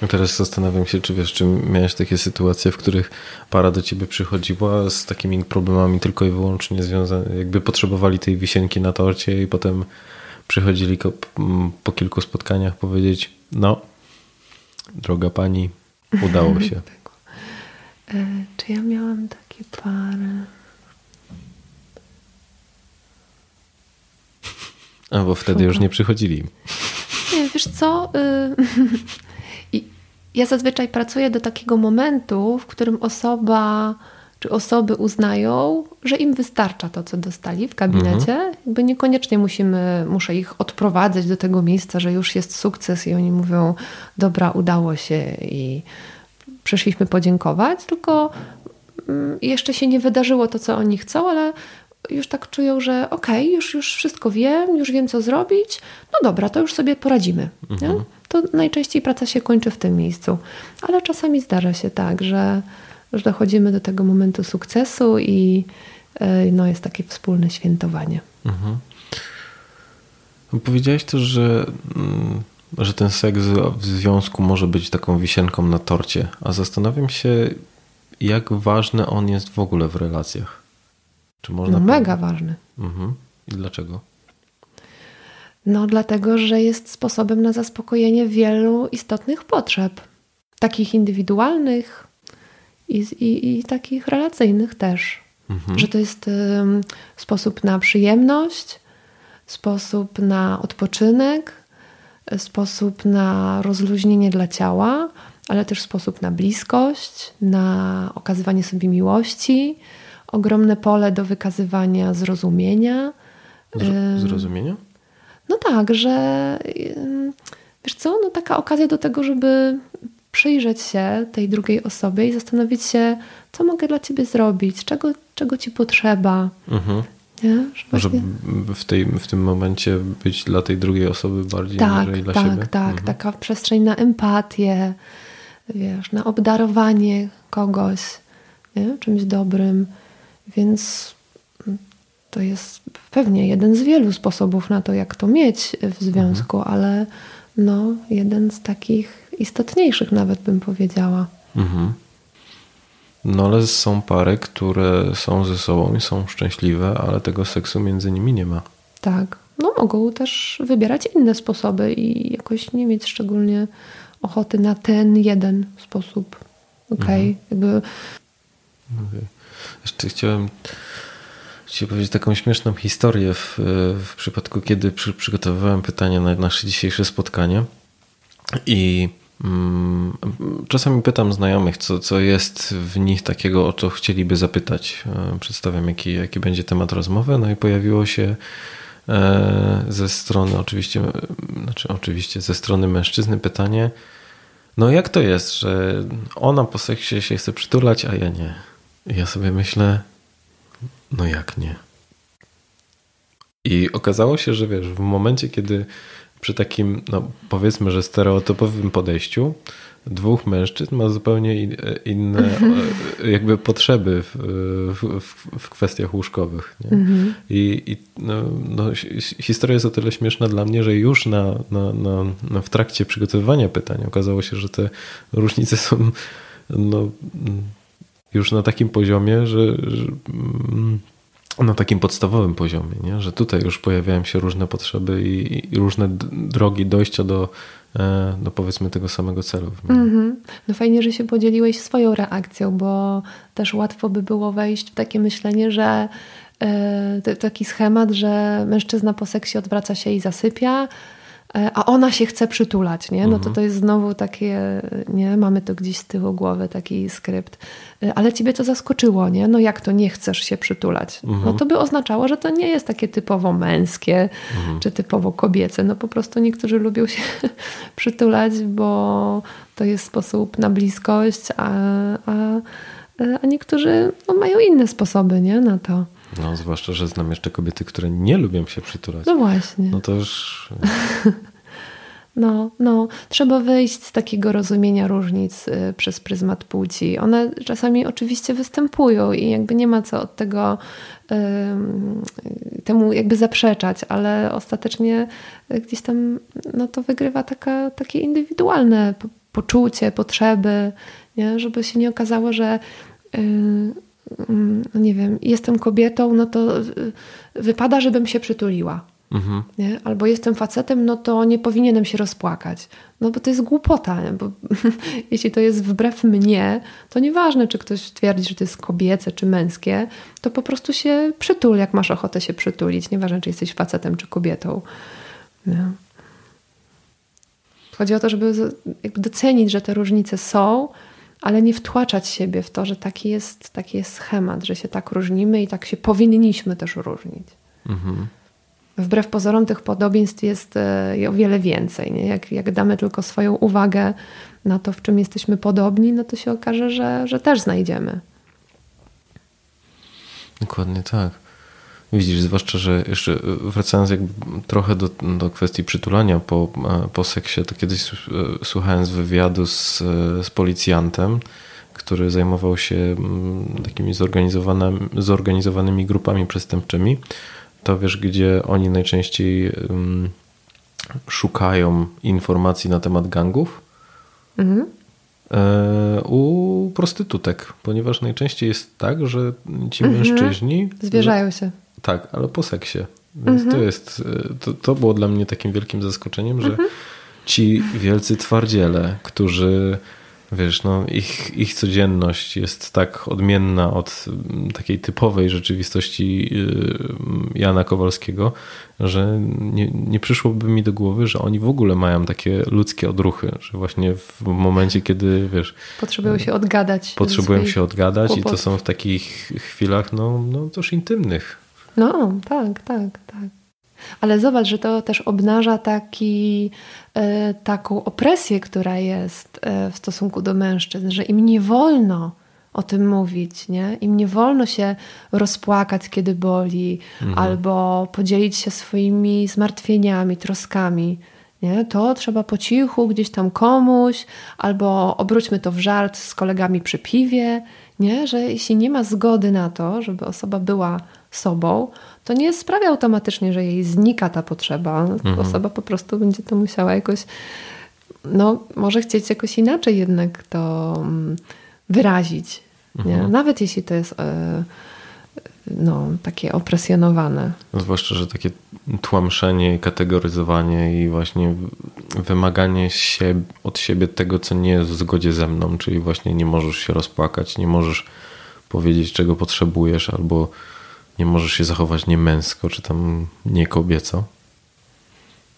Teraz zastanawiam się, czy wiesz, czy miałeś takie sytuacje, w których para do ciebie przychodziła z takimi problemami tylko i wyłącznie związane, jakby potrzebowali tej wisienki na torcie i potem przychodzili po kilku spotkaniach powiedzieć, no, droga pani, udało się. e, czy ja miałam takie pary? A bo wtedy już nie przychodzili. Nie, wiesz co? Ja zazwyczaj pracuję do takiego momentu, w którym osoba czy osoby uznają, że im wystarcza to, co dostali w gabinecie. Mhm. Jakby niekoniecznie musimy, muszę ich odprowadzać do tego miejsca, że już jest sukces i oni mówią, dobra, udało się i przyszliśmy podziękować, tylko mm, jeszcze się nie wydarzyło to, co oni chcą, ale już tak czują, że okej, okay, już, już wszystko wiem, już wiem co zrobić, no dobra, to już sobie poradzimy. Mhm. To najczęściej praca się kończy w tym miejscu. Ale czasami zdarza się tak, że, że dochodzimy do tego momentu sukcesu i e, no, jest takie wspólne świętowanie. Mhm. Powiedziałeś też, że, mm, że ten seks w związku może być taką wisienką na torcie, a zastanawiam się, jak ważny on jest w ogóle w relacjach. Czy można no, mega ważny. Mhm. I dlaczego? No, dlatego, że jest sposobem na zaspokojenie wielu istotnych potrzeb, takich indywidualnych i, i, i takich relacyjnych też. Mhm. Że to jest um, sposób na przyjemność, sposób na odpoczynek, sposób na rozluźnienie dla ciała, ale też sposób na bliskość, na okazywanie sobie miłości, ogromne pole do wykazywania zrozumienia. Zrozumienia? No tak, że wiesz co, no taka okazja do tego, żeby przyjrzeć się tej drugiej osobie i zastanowić się, co mogę dla ciebie zrobić, czego, czego ci potrzeba. Mhm. Nie? Że właśnie... w, tej, w tym momencie być dla tej drugiej osoby bardziej tak, niż dla tak, siebie. Tak, tak. Mhm. Taka przestrzeń na empatię, wiesz, na obdarowanie kogoś nie? czymś dobrym. Więc to jest pewnie jeden z wielu sposobów na to, jak to mieć w związku, mhm. ale no, jeden z takich istotniejszych nawet bym powiedziała. Mhm. No ale są pary, które są ze sobą i są szczęśliwe, ale tego seksu między nimi nie ma. Tak. No mogą też wybierać inne sposoby i jakoś nie mieć szczególnie ochoty na ten jeden sposób. Okej, okay? mhm. jakby... Okay. Jeszcze chciałem Chciałem powiedzieć taką śmieszną historię w, w przypadku, kiedy przy, przygotowywałem pytania na nasze dzisiejsze spotkanie i mm, czasami pytam znajomych, co, co jest w nich takiego, o co chcieliby zapytać. E, przedstawiam, jaki, jaki będzie temat rozmowy, no i pojawiło się e, ze strony, oczywiście, znaczy oczywiście ze strony mężczyzny pytanie, no jak to jest, że ona po seksie się chce przytulać, a ja nie? I ja sobie myślę, no jak nie? I okazało się, że wiesz, w momencie, kiedy przy takim, no powiedzmy, że stereotypowym podejściu, dwóch mężczyzn ma zupełnie inne jakby potrzeby w, w, w kwestiach łóżkowych. Mhm. I, i no, no, historia jest o tyle śmieszna dla mnie, że już na, na, na, w trakcie przygotowywania pytań okazało się, że te różnice są no, już na takim poziomie, że, że mm, na takim podstawowym poziomie, nie? że tutaj już pojawiają się różne potrzeby i, i różne drogi dojścia do, e, do powiedzmy tego samego celu. Mm -hmm. No fajnie, że się podzieliłeś swoją reakcją, bo też łatwo by było wejść w takie myślenie, że e, taki schemat, że mężczyzna po seksie odwraca się i zasypia, a ona się chce przytulać, nie? No to mhm. to jest znowu takie, nie? Mamy to gdzieś z tyłu głowy, taki skrypt. E, ale ciebie to zaskoczyło, nie? No jak to nie chcesz się przytulać? No mhm. to by oznaczało, że to nie jest takie typowo męskie, mhm. czy typowo kobiece. No po prostu niektórzy lubią się przytulać, bo to jest sposób na bliskość, a, a, a niektórzy no, mają inne sposoby, nie? Na to. No, zwłaszcza, że znam jeszcze kobiety, które nie lubią się przytulać. No właśnie. No to już... No, no, trzeba wyjść z takiego rozumienia różnic y, przez pryzmat płci. One czasami oczywiście występują i jakby nie ma co od tego y, temu jakby zaprzeczać, ale ostatecznie gdzieś tam no to wygrywa taka, takie indywidualne poczucie, potrzeby, nie? żeby się nie okazało, że y, nie wiem, jestem kobietą, no to y, wypada, żebym się przytuliła. Mhm. Nie? Albo jestem facetem, no to nie powinienem się rozpłakać. No bo to jest głupota, nie? bo jeśli to jest wbrew mnie, to nieważne, czy ktoś twierdzi, że to jest kobiece czy męskie, to po prostu się przytul, jak masz ochotę się przytulić. Nieważne, czy jesteś facetem czy kobietą. Nie? Chodzi o to, żeby docenić, że te różnice są, ale nie wtłaczać siebie w to, że taki jest, taki jest schemat, że się tak różnimy i tak się powinniśmy też różnić. Mhm. Wbrew pozorom tych podobieństw jest e, o wiele więcej. Nie? Jak, jak damy tylko swoją uwagę na to, w czym jesteśmy podobni, no to się okaże, że, że też znajdziemy. Dokładnie tak. Widzisz, zwłaszcza, że jeszcze wracając jakby trochę do, do kwestii przytulania po, po seksie, to kiedyś słuchając wywiadu z, z policjantem, który zajmował się mm, takimi zorganizowanymi, zorganizowanymi grupami przestępczymi, to wiesz, gdzie oni najczęściej um, szukają informacji na temat gangów? Mhm. E, u prostytutek, ponieważ najczęściej jest tak, że ci mhm. mężczyźni zwierzają się. Tak, ale po seksie. Więc mhm. to jest, to, to było dla mnie takim wielkim zaskoczeniem, że mhm. ci wielcy twardziele, którzy wiesz, no ich, ich codzienność jest tak odmienna od mm, takiej typowej rzeczywistości y, Jana Kowalskiego, że nie, nie przyszłoby mi do głowy, że oni w ogóle mają takie ludzkie odruchy, że właśnie w momencie, kiedy, wiesz... Potrzebują się odgadać. Potrzebują się odgadać kłopotów. i to są w takich chwilach, no, no też intymnych. No, tak, tak, tak. Ale zobacz, że to też obnaża taki, e, taką opresję, która jest e, w stosunku do mężczyzn, że im nie wolno o tym mówić, nie? Im nie wolno się rozpłakać, kiedy boli, mhm. albo podzielić się swoimi zmartwieniami, troskami. Nie? To trzeba po cichu gdzieś tam komuś, albo obróćmy to w żart z kolegami przy piwie, nie? że jeśli nie ma zgody na to, żeby osoba była sobą, to nie sprawia automatycznie, że jej znika ta potrzeba. Mhm. Osoba po prostu będzie to musiała jakoś, no może chcieć jakoś inaczej jednak to mm, wyrazić. Mhm. Nawet jeśli to jest e, no, takie opresjonowane. Zwłaszcza, że takie tłamszenie, kategoryzowanie i właśnie wymaganie się, od siebie tego, co nie jest w zgodzie ze mną, czyli właśnie nie możesz się rozpłakać, nie możesz powiedzieć, czego potrzebujesz, albo nie możesz się zachować niemęsko, czy tam nie kobieco,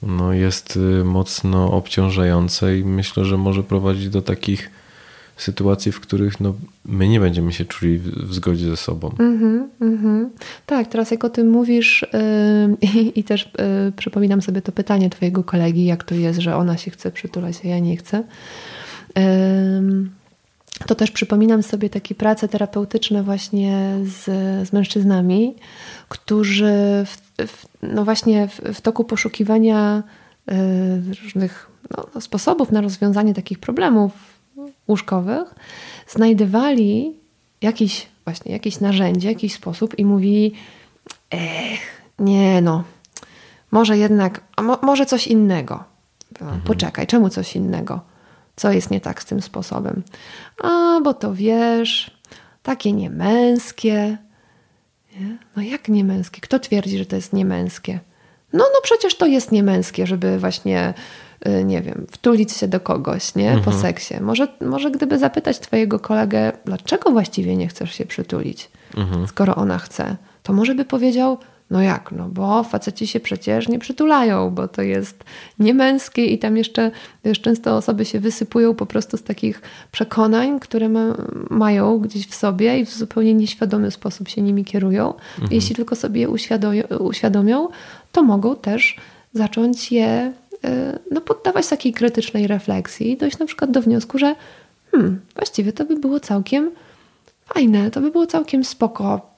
no jest y, mocno obciążające i myślę, że może prowadzić do takich sytuacji, w których no, my nie będziemy się czuli w, w zgodzie ze sobą. Mm -hmm, Tak, teraz jak o tym mówisz yy, i, też yy, przypominam sobie to pytanie twojego kolegi, jak to jest, że ona się chce przytulać, a ja nie chcę. Yy, to też przypominam sobie takie prace terapeutyczne właśnie z, z mężczyznami, którzy w, w, no właśnie w, w, toku poszukiwania y, różnych no, sposobów na rozwiązanie takich problemów łóżkowych znajdowali jakiś właśnie jakieś narzędzie, jakiś sposób i mówili ech, nie no, może jednak, mo, może coś innego. Mhm. Poczekaj, czemu coś innego? Co jest nie tak z tym sposobem? A, bo to wiesz, takie niemęskie. Nie? No jak niemęskie? Kto twierdzi, że to jest niemęskie? No, no przecież to jest niemęskie, żeby właśnie, y, nie wiem, wtulić się do kogoś, nie? Po mhm. seksie. Może, może gdyby zapytać twojego kolegę, dlaczego właściwie nie chcesz się przytulić, mhm. skoro ona chce, to może by powiedział, no jak? No bo faceci się przecież nie przytulają, bo to jest niemęskie i tam jeszcze wiesz, często osoby się wysypują po prostu z takich przekonań, które ma, mają gdzieś w sobie i w zupełnie nieświadomy sposób się nimi kierują. Mhm. Jeśli tylko sobie je uświadomią, uświadomią, to mogą też zacząć je y, no, poddawać takiej krytycznej refleksji i dojść na przykład do wniosku, że hmm, właściwie to by było całkiem fajne, to by było całkiem spoko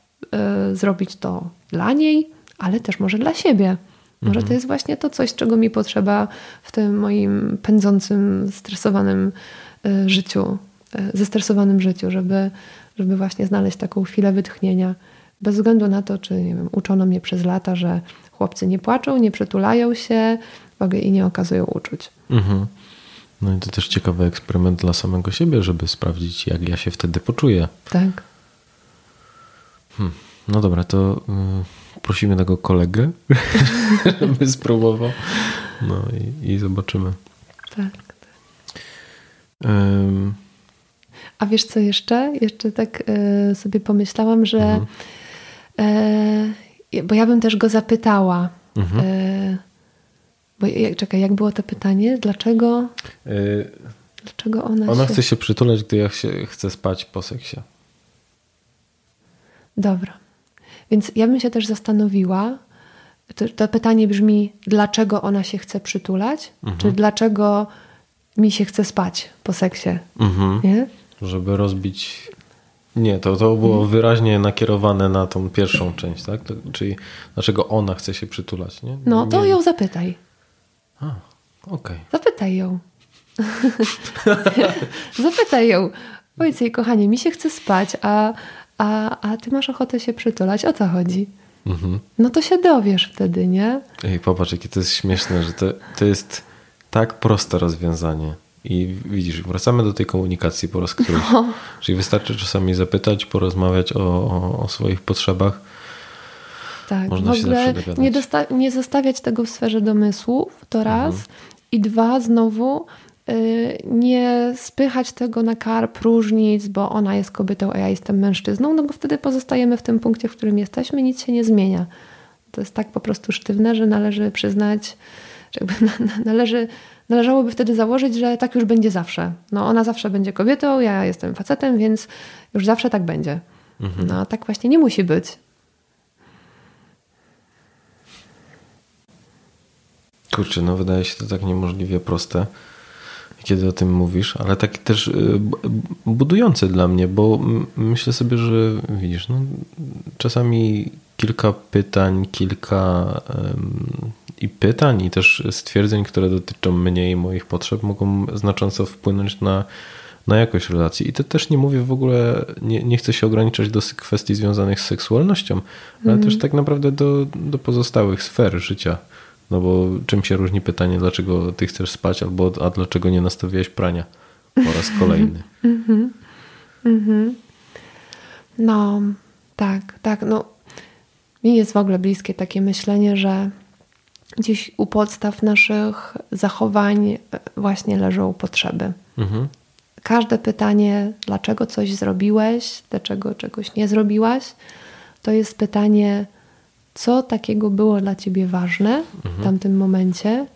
y, zrobić to dla niej, ale też może dla siebie. Może mhm. to jest właśnie to coś, czego mi potrzeba w tym moim pędzącym, stresowanym y, życiu, y, zestresowanym życiu, żeby, żeby właśnie znaleźć taką chwilę wytchnienia. Bez względu na to, czy nie wiem, uczono mnie przez lata, że chłopcy nie płaczą, nie przytulają się i nie okazują uczuć. Mhm. No i to też ciekawy eksperyment dla samego siebie, żeby sprawdzić, jak ja się wtedy poczuję. Tak. Hmm. No dobra, to y, prosimy tego kolegę, żeby spróbował. No i, i zobaczymy. Tak. tak. Um. A wiesz co jeszcze? Jeszcze tak y, sobie pomyślałam, że mhm. y, bo ja bym też go zapytała. Mhm. Bo czekaj, jak było to pytanie? Dlaczego? Dlaczego ona, ona się... chce się przytulać, gdy ja się, chcę spać po seksie. Dobra. Więc ja bym się też zastanowiła, to, to pytanie brzmi, dlaczego ona się chce przytulać, mhm. czy dlaczego mi się chce spać po seksie, mhm. nie? Żeby rozbić... Nie, to, to było mhm. wyraźnie nakierowane na tą pierwszą część, tak? To, czyli dlaczego ona chce się przytulać, nie? No, to ją zapytaj. A, okej. Okay. Zapytaj ją. zapytaj ją. Powiedz jej, kochanie, mi się chce spać, a a, a ty masz ochotę się przytulać. O co chodzi? Mhm. No to się dowiesz wtedy, nie? Ej, popatrz, jakie to jest śmieszne, że to, to jest tak proste rozwiązanie. I widzisz, wracamy do tej komunikacji po raz któryś. No. Czyli wystarczy czasami zapytać, porozmawiać o, o, o swoich potrzebach. Tak, Można w ogóle nie, nie zostawiać tego w sferze domysłów, to raz. Mhm. I dwa, znowu nie spychać tego na kar próżnic, bo ona jest kobietą, a ja jestem mężczyzną, no bo wtedy pozostajemy w tym punkcie, w którym jesteśmy, nic się nie zmienia. To jest tak po prostu sztywne, że należy przyznać, że należy, należałoby wtedy założyć, że tak już będzie zawsze. No ona zawsze będzie kobietą, ja jestem facetem, więc już zawsze tak będzie. Mhm. No tak właśnie nie musi być. Kurczę, no wydaje się to tak niemożliwie proste, kiedy o tym mówisz, ale tak też y, budujące dla mnie, bo myślę sobie, że widzisz, no, czasami kilka pytań, kilka um, i pytań, i też stwierdzeń, które dotyczą mnie i moich potrzeb, mogą znacząco wpłynąć na, na jakość relacji. I to też nie mówię w ogóle, nie, nie chcę się ograniczać do kwestii związanych z seksualnością, ale mm. też tak naprawdę do, do pozostałych sfer życia. No bo czym się różni pytanie, dlaczego ty chcesz spać, albo a dlaczego nie nastawiłeś prania po raz kolejny. Mhm. Mhm. No, tak, tak. No, mi jest w ogóle bliskie takie myślenie, że gdzieś u podstaw naszych zachowań właśnie leżą potrzeby. Mhm. Każde pytanie, dlaczego coś zrobiłeś, dlaczego czegoś nie zrobiłaś, to jest pytanie, co takiego było dla ciebie ważne mhm. w tamtym momencie.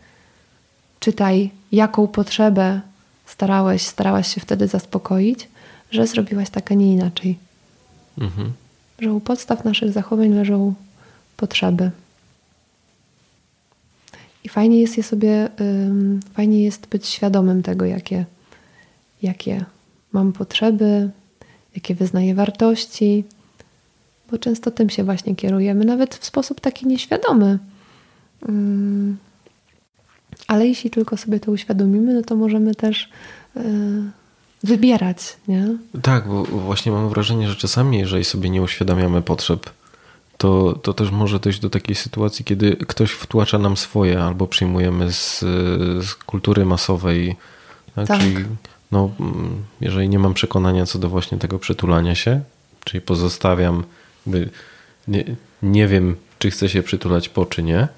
Czytaj, jaką potrzebę starałeś, starałaś się wtedy zaspokoić, że zrobiłaś tak, a nie inaczej. Mhm. Że u podstaw naszych zachowań leżą potrzeby. I fajnie jest je sobie, fajnie jest być świadomym tego, jakie, jakie mam potrzeby, jakie wyznaję wartości, bo często tym się właśnie kierujemy, nawet w sposób taki nieświadomy. Um, ale jeśli tylko sobie to uświadomimy, no to możemy też yy, wybierać, nie? Tak, bo właśnie mam wrażenie, że czasami, jeżeli sobie nie uświadamiamy potrzeb, to, to też może dojść do takiej sytuacji, kiedy ktoś wtłacza nam swoje, albo przyjmujemy z, z kultury masowej. Tak? tak. Czyli no, jeżeli nie mam przekonania co do właśnie tego przytulania się, czyli pozostawiam, nie, nie wiem, czy chcę się przytulać po, czy nie,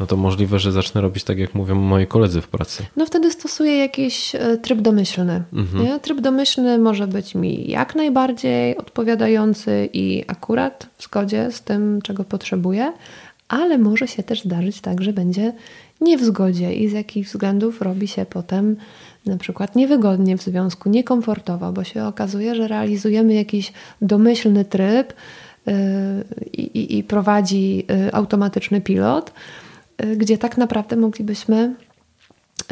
no to możliwe, że zacznę robić tak, jak mówią moi koledzy w pracy. No wtedy stosuję jakiś e, tryb domyślny. Mhm. Tryb domyślny może być mi jak najbardziej odpowiadający i akurat w zgodzie z tym, czego potrzebuję, ale może się też zdarzyć tak, że będzie nie w zgodzie i z jakich względów robi się potem na przykład niewygodnie w związku, niekomfortowo, bo się okazuje, że realizujemy jakiś domyślny tryb yy, i, i prowadzi yy, automatyczny pilot Y, gdzie tak naprawdę moglibyśmy,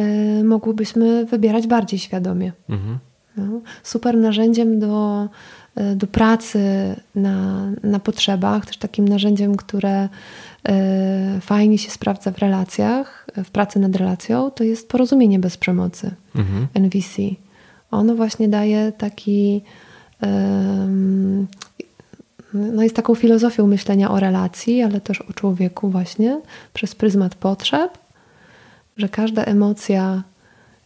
y, mogłybyśmy wybierać bardziej świadomie. Mhm. No, super narzędziem do, y, do pracy na, na potrzebach, też takim narzędziem, które fajnie się sprawdza w relacjach, w pracy nad relacją, to jest porozumienie bez przemocy, mhm. NVC. Ono właśnie daje taki no jest taką filozofią myślenia o relacji, ale też o człowieku właśnie przez pryzmat potrzeb, że każda emocja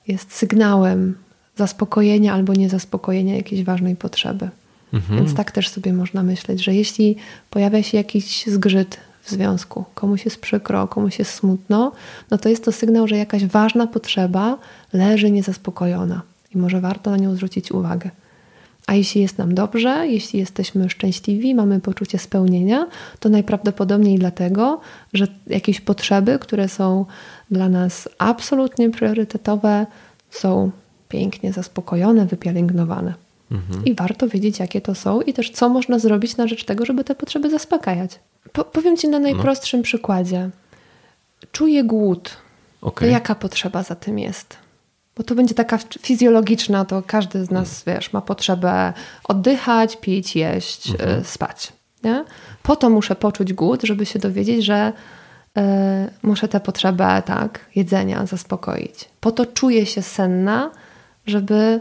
jest sygnałem zaspokojenia albo niezaspokojenia jakiejś ważnej potrzeby. Mhm. Więc tak też sobie można myśleć, że jeśli pojawia się jakiś zgrzyt związku, komuś jest przykro, komuś jest smutno, no to jest to sygnał, że jakaś ważna potrzeba leży niezaspokojona i może warto na nią zwrócić uwagę. A jeśli jest nam dobrze, jeśli jesteśmy szczęśliwi, mamy poczucie spełnienia, to najprawdopodobniej dlatego, że jakieś potrzeby, które są dla nas absolutnie priorytetowe, są pięknie zaspokojone, wypielęgnowane. Mhm. I warto wiedzieć, jakie to są i też co można zrobić na rzecz tego, żeby te potrzeby zaspokajać. Po powiem Ci na no. najprostszym no. przykładzie. Czuję głód. Okay. To jaka potrzeba za tym jest? bo to będzie taka fizjologiczna, to każdy z nas, wiesz, ma potrzebę oddychać, pić, jeść, mhm. Y, spać. Nie? Po to muszę poczuć głód, żeby się dowiedzieć, że y, muszę tę potrzebę tak, jedzenia zaspokoić. Po to czuję się senna, żeby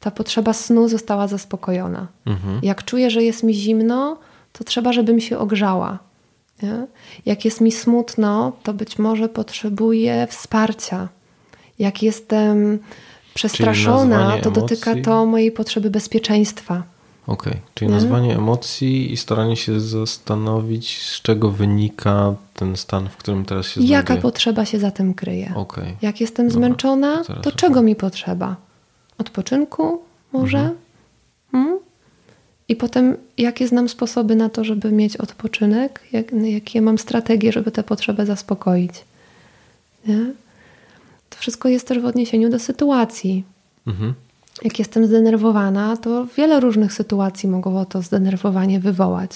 ta potrzeba snu została zaspokojona. Mhm. Jak czuję, że jest mi zimno, to trzeba, żebym się ogrzała. Nie? Jak jest mi smutno, to być może potrzebuję wsparcia jak jestem przestraszona, to dotyka to mojej potrzeby bezpieczeństwa. Okej, okay. czyli nie? nazwanie emocji i staranie się zastanowić, z czego wynika ten stan, w którym teraz się znajduję. Jaka potrzeba się za tym kryje? Okay. Jak jestem Dobra. zmęczona, to, to czego mi potrzeba? Odpoczynku może? Mhm. Hmm? I potem, jakie znam sposoby na to, żeby mieć odpoczynek? Jak, jakie mam strategie, żeby tę potrzebę zaspokoić? Nie? To wszystko jest też w odniesieniu do sytuacji. Mhm jak jestem zdenerwowana, to wiele różnych sytuacji mogło to zdenerwowanie wywołać.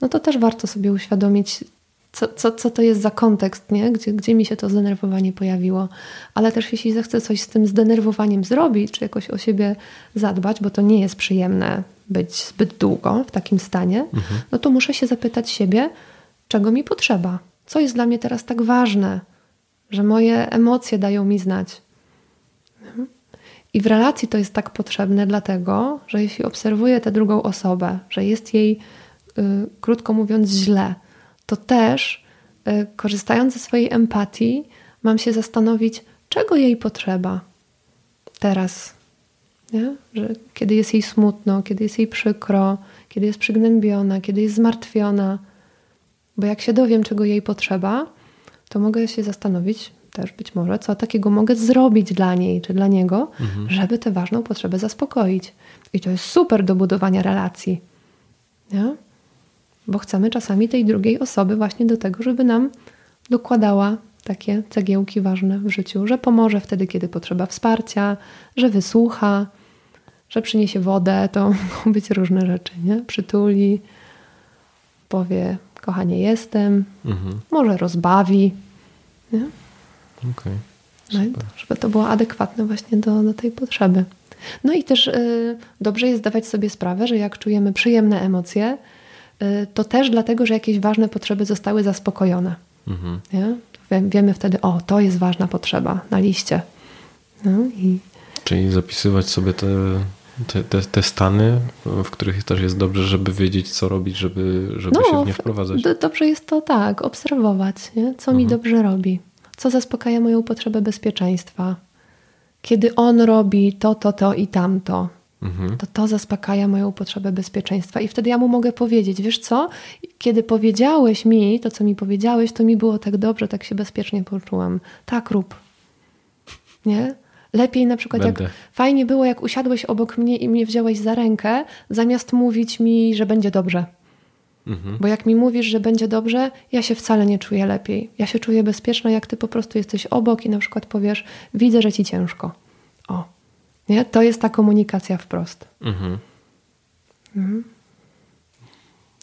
No to też warto sobie uświadomić, co, co, co to jest za kontekst, nie? Gdzie, gdzie mi się to zdenerwowanie pojawiło. Ale też jeśli zechcę coś z tym zdenerwowaniem zrobić, czy jakoś o siebie zadbać, bo to nie jest przyjemne być zbyt długo w takim stanie, mhm. no to muszę się zapytać siebie, czego mi potrzeba. Co jest dla mnie teraz tak ważne, że moje emocje dają mi znać. Mhm. I w relacji to jest tak potrzebne, dlatego, że jeśli obserwuję tę drugą osobę, że jest jej, y, krótko mówiąc, źle, to też, y, korzystając ze swojej empatii, mam się zastanowić, czego jej potrzeba teraz. Nie? Że kiedy jest jej smutno, kiedy jest jej przykro, kiedy jest przygnębiona, kiedy jest zmartwiona. Bo jak się dowiem, czego jej potrzeba, to mogę się zastanowić, też być może, co takiego mogę zrobić dla niej czy dla niego, mhm. żeby tę ważną potrzebę zaspokoić. I to jest super do budowania relacji. Nie? Bo chcemy czasami tej drugiej osoby właśnie do tego, żeby nam dokładała takie cegiełki ważne w życiu, że pomoże wtedy, kiedy potrzeba wsparcia, że wysłucha, że przyniesie wodę, to mogą być różne rzeczy, nie? Przytuli, powie, kochanie, jestem, mhm. może rozbawi, nie? Okay. No żeby to było adekwatne właśnie do, do tej potrzeby. No i też y, dobrze jest zdawać sobie sprawę, że jak czujemy przyjemne emocje, to też dlatego, że jakieś ważne potrzeby zostały zaspokojone. Mhm. Wiemy wtedy, o, to jest ważna potrzeba na liście. No i... Czyli zapisywać sobie te, te, te, te, stany, w których też jest dobrze, żeby wiedzieć, co robić, żeby, żeby no, się w nie wprowadzać. Dobrze jest to tak, obserwować, nie? co mhm. mi dobrze robi co zaspokaja moją potrzebę bezpieczeństwa. Kiedy on robi to, to, to i tamto, mhm. to to zaspokaja moją potrzebę bezpieczeństwa. I wtedy ja mu mogę powiedzieć, wiesz co, kiedy powiedziałeś mi to, co mi powiedziałeś, to mi było tak dobrze, tak się bezpiecznie poczułam. Tak rób. Nie? Lepiej na przykład, Będę. jak fajnie było, jak usiadłeś obok mnie i mnie wziąłeś za rękę, zamiast mówić mi, że będzie dobrze. Mhm. Bo jak mi mówisz, że będzie dobrze, ja się wcale nie czuję lepiej. Ja się czuję bezpieczna, jak ty po prostu jesteś obok i na przykład powiesz, widzę, że ci ciężko. Nie? To jest ta komunikacja wprost. Mhm. Mhm.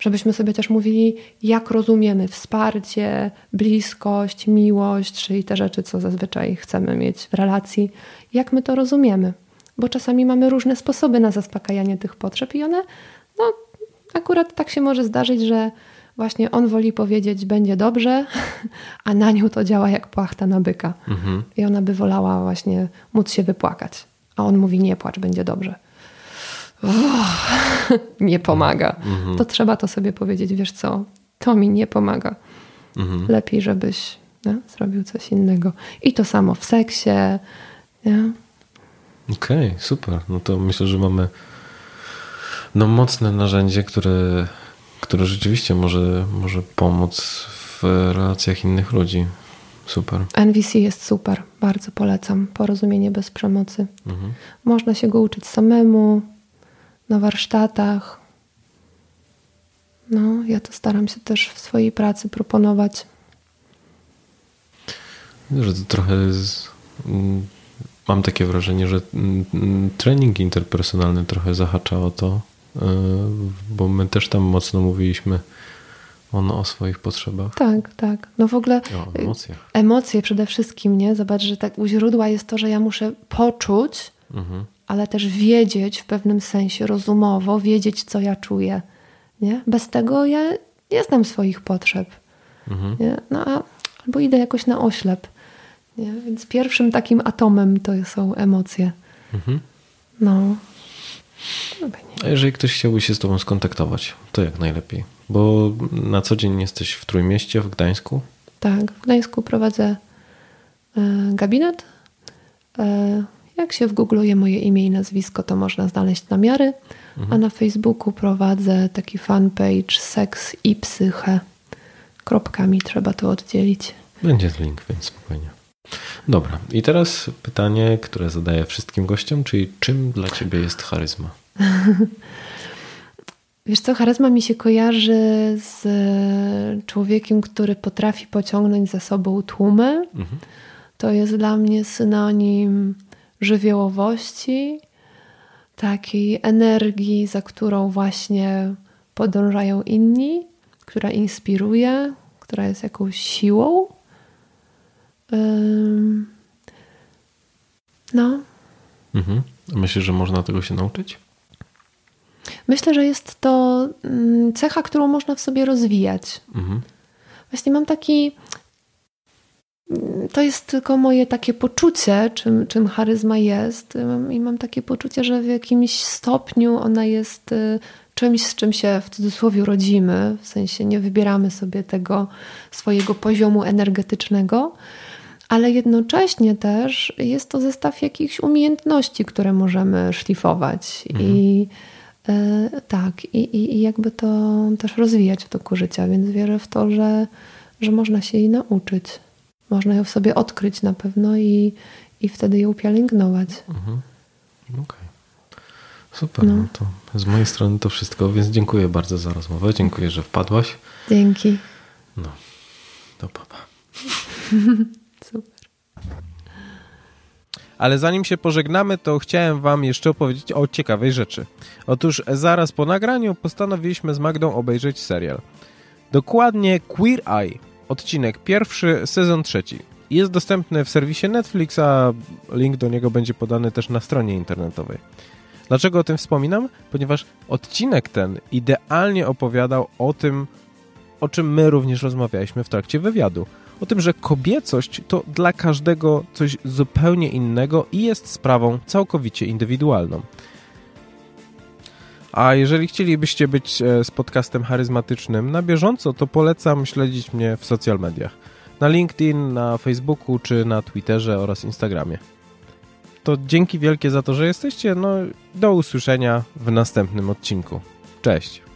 Żebyśmy sobie też mówili, jak rozumiemy wsparcie, bliskość, miłość, czyli te rzeczy, co zazwyczaj chcemy mieć w relacji, jak my to rozumiemy. Bo czasami mamy różne sposoby na zaspokajanie tych potrzeb i one no, akurat tak się może zdarzyć, że właśnie on woli powiedzieć będzie dobrze, a na nią to działa jak płachta na byka. Mhm. I ona by wolała właśnie móc się wypłakać. A on mówi nie płacz, będzie dobrze. Uff, nie pomaga. Mhm. To trzeba to sobie powiedzieć, wiesz co, to mi nie pomaga. Mhm. Lepiej, żebyś nie, zrobił coś innego. I to samo w seksie. Okej, okay, super. No to myślę, że mamy no, mocne narzędzie, które, które rzeczywiście może, może pomóc w relacjach innych ludzi. Super. NVC jest super, bardzo polecam. Porozumienie bez przemocy. Mhm. Można się go uczyć samemu, na warsztatach. No, ja to staram się też w swojej pracy proponować. Że to trochę z, mm, mam takie wrażenie, że mm, mm, trening interpersonalny trochę zahacza o to, E, bo my też tam mocno mówiliśmy ono o swoich potrzebach. Tak, tak. No w ogóle o emocjach. Emocje przede wszystkim, nie? Zobacz, że tak u źródła jest to, że ja muszę poczuć, mhm. ale też wiedzieć w pewnym sensie rozumowo, wiedzieć, co ja czuję. Nie? Bez tego ja nie znam swoich potrzeb. Mhm. Nie? No a, albo idę jakoś na oślep. Nie? Więc pierwszym takim atomem to są emocje. Mhm. No. A jeżeli ktoś chciałby się z Tobą skontaktować, to jak najlepiej? Bo na co dzień jesteś w Trójmieście, w Gdańsku? Tak, w Gdańsku prowadzę e, gabinet. E, Jak się wgoogluje moje imię i nazwisko, to można znaleźć namiary, mhm. a na Facebooku prowadzę taki fanpage seks i psyche. Kropkami trzeba to oddzielić. Będzie link, więc spokojnie. Dobra, i teraz pytanie, które zadaję wszystkim gościom, czyli czym dla ciebie jest charyzma? Wiesz co, charyzma mi się kojarzy z człowiekiem, który potrafi pociągnąć za sobą tłumy. Mhm. To jest dla mnie synonim żywiołowości, takiej energii, za którą właśnie podążają inni, która inspiruje, która jest jakąś siłą. No. Mhm. Myślisz, że można tego się nauczyć? Myślę, że jest to mm, cecha, którą można w sobie rozwijać. Mhm. Właśnie mam taki. Mm, to jest tylko moje takie poczucie, czym, czym charyzma jest, i mam takie poczucie, że w jakimś stopniu ona jest y, czymś, z czym się w cudzysłowie rodzimy, w sensie nie wybieramy sobie tego swojego poziomu energetycznego, ale jednocześnie też jest to zestaw jakichś umiejętności, które możemy szlifować mhm. i e, tak, i, i, jakby to też rozwijać w toku życia, więc wierzę w to, że, że można się jej nauczyć. Można ją w sobie odkryć na pewno i, i wtedy ją pielęgnować. Mhm. Okej. Okay. Super, no. no. to z mojej strony to wszystko, więc dziękuję bardzo za rozmowę. Dziękuję, że wpadłaś. Dzięki. No, to papa. Ale zanim się pożegnamy, to chciałem Wam jeszcze opowiedzieć o ciekawej rzeczy. Otóż zaraz po nagraniu postanowiliśmy z Magdą obejrzeć serial. Dokładnie Queer Eye, odcinek pierwszy, sezon trzeci. Jest dostępny w serwisie Netflix, a link do niego będzie podany też na stronie internetowej. Dlaczego o tym wspominam? Ponieważ odcinek ten idealnie opowiadał o tym, o czym my również rozmawialiśmy w trakcie wywiadu. O tym, że kobiecość to dla każdego coś zupełnie innego i jest sprawą całkowicie indywidualną. A jeżeli chcielibyście być e, z podcastem charyzmatycznym na bieżąco, to polecam śledzić mnie w social mediach. Na LinkedIn, na Facebooku czy na Twitterze oraz Instagramie to dzięki wielkie za to, że jesteście. No, do usłyszenia w następnym odcinku. Cześć.